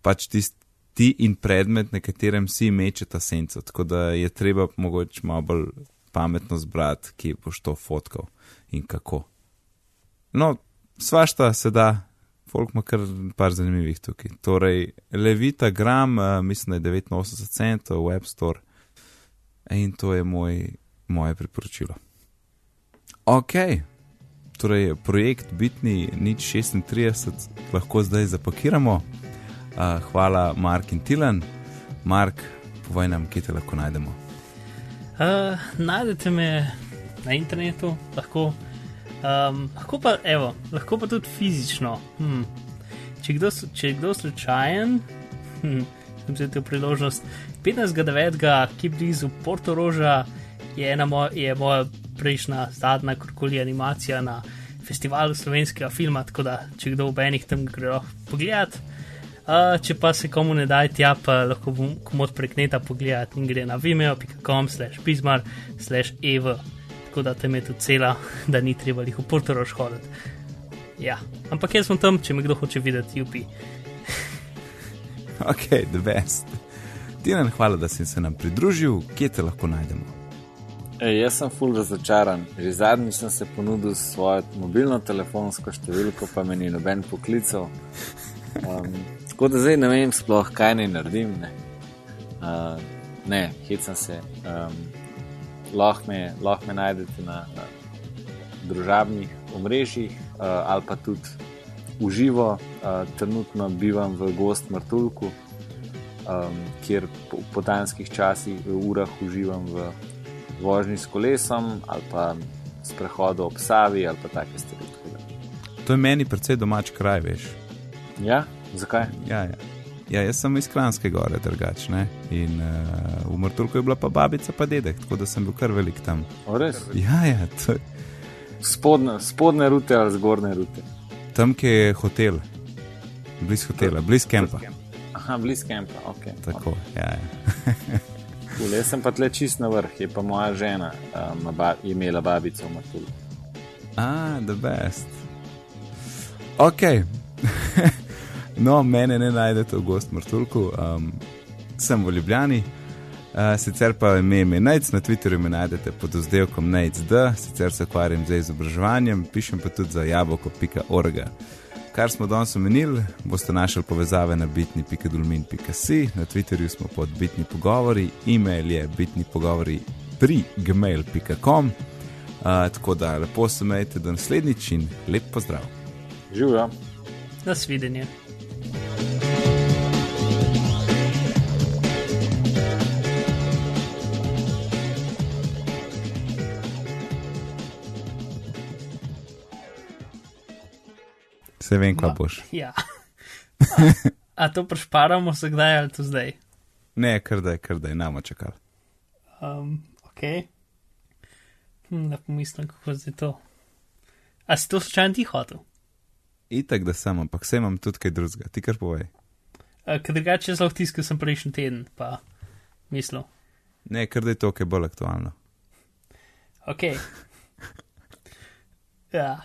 [SPEAKER 1] pač tist, ti in predmet, na katerem si mečeta senco. Tako da je treba mogoče malo bolj pametno zbrati, kje boš to fotkal in kako. No, svašta se da, folk ima kar par zanimivih tukaj. Torej, Levita Gram, uh, mislim, da je 89 centov v App Store in to je moj, moje priporočilo. Ok, torej projekt Bitni nič 36 lahko zdaj zapakiramo. Uh, hvala, Mark in Tilan. Mark, povej nam, kje te lahko najdemo.
[SPEAKER 2] Uh, najdete me na internetu, lahko, um, lahko, pa, evo, lahko pa tudi fizično. Hmm. Če, kdo, če kdo slučajen, hm, sem vzel to priložnost. 15.9. ki blizu Portoroža je, ena moj, je moja prejšnja zadnja korkoli animacija na festivalu slovenskega filma, tako da če kdo v enih tam gre pogledat. Uh, če pa se komu ne da tja, pa lahko komod prek neta pogledati in gre na vimeo.com slash pismar slash ev. Tako da tam je tudi cela, da ni treba jih v Portorož hoditi. Ja, ampak jaz sem tam, če me kdo hoče videti, jupi.
[SPEAKER 1] Ok, the best. Tilan, hvala, da si se nam pridružil, kje te lahko najdemo.
[SPEAKER 3] Ej, jaz sem full razočaran. Že zadnjič sem se ponudil s svojo mobilno telefonsko številko, pa me ni noben poklical. Um, tako da zdaj ne vem sploh, kaj naj naredim. Ne, uh, ne hecam se. Um, lahko, me, lahko me najdete na, na družabnih omrežjih uh, ali pa tudi v živo. Uh, trenutno bivam v Gost Martulku, um, kjer po, po danskih časih, urah uživam v vožnji s kolesom ali pa sprehodu ob Savi ali pa take stvari.
[SPEAKER 1] To je meni precej domač kraj, veš.
[SPEAKER 3] Ja, zakaj?
[SPEAKER 1] Ja, ja. ja jaz sem iz Kranske gore, drugačne. In uh, v Martulku je bila pa babica, pa dedek, tako da sem bil kar velik tam.
[SPEAKER 3] O, res?
[SPEAKER 1] Ja, ja, to,
[SPEAKER 3] Spodne, spodne rute ali zgornje rute.
[SPEAKER 1] tam, kjer je hotel, bliz hotela, bliz kempa.
[SPEAKER 3] Aha, bliz kampa, ok.
[SPEAKER 1] Tako, ja, ja.
[SPEAKER 3] Cool. Jaz sem pa tle čist na vrh, je pa moja žena um, ba, imela babico v Matulu.
[SPEAKER 1] Ah, the best. Ok. no, mene ne najdete v Gost Martulku, um, sem v Ljubljani. Uh, sicer pa ime je Nec, na Twitterju me najdete pod oddelkom NECD, sicer se ukvarjam z izobraževanjem, pišem pa tudi za jabolko.org. Kar smo danes omenili, boste našli povezave na bitni.dulmin.si, na Twitterju smo pod bitni pogovori, e-mail je bitni pogovori pri gmail.com. Uh, tako da lepo se majte do naslednjič in lep pozdrav.
[SPEAKER 3] Živijo.
[SPEAKER 2] Nasvidenje.
[SPEAKER 1] Se vem, kva
[SPEAKER 2] Ma-
[SPEAKER 1] boš.
[SPEAKER 2] Ja. A, a to prešparamo se kdaj ali to zdaj?
[SPEAKER 1] Ne, kar da je, kar da je, nama čakal.
[SPEAKER 2] Um, ok. Hm, da pomislim, kako zdaj to. A si to slučajno ti hotel?
[SPEAKER 1] Itak, da sem, ampak vse imam tudi kaj drugega. Ti kar povej.
[SPEAKER 2] Ker drugače zelo tiskal sem prejšnji teden, pa mislil.
[SPEAKER 1] Ne, kar da je to, kaj je bolj aktualno.
[SPEAKER 2] Ok. Ja.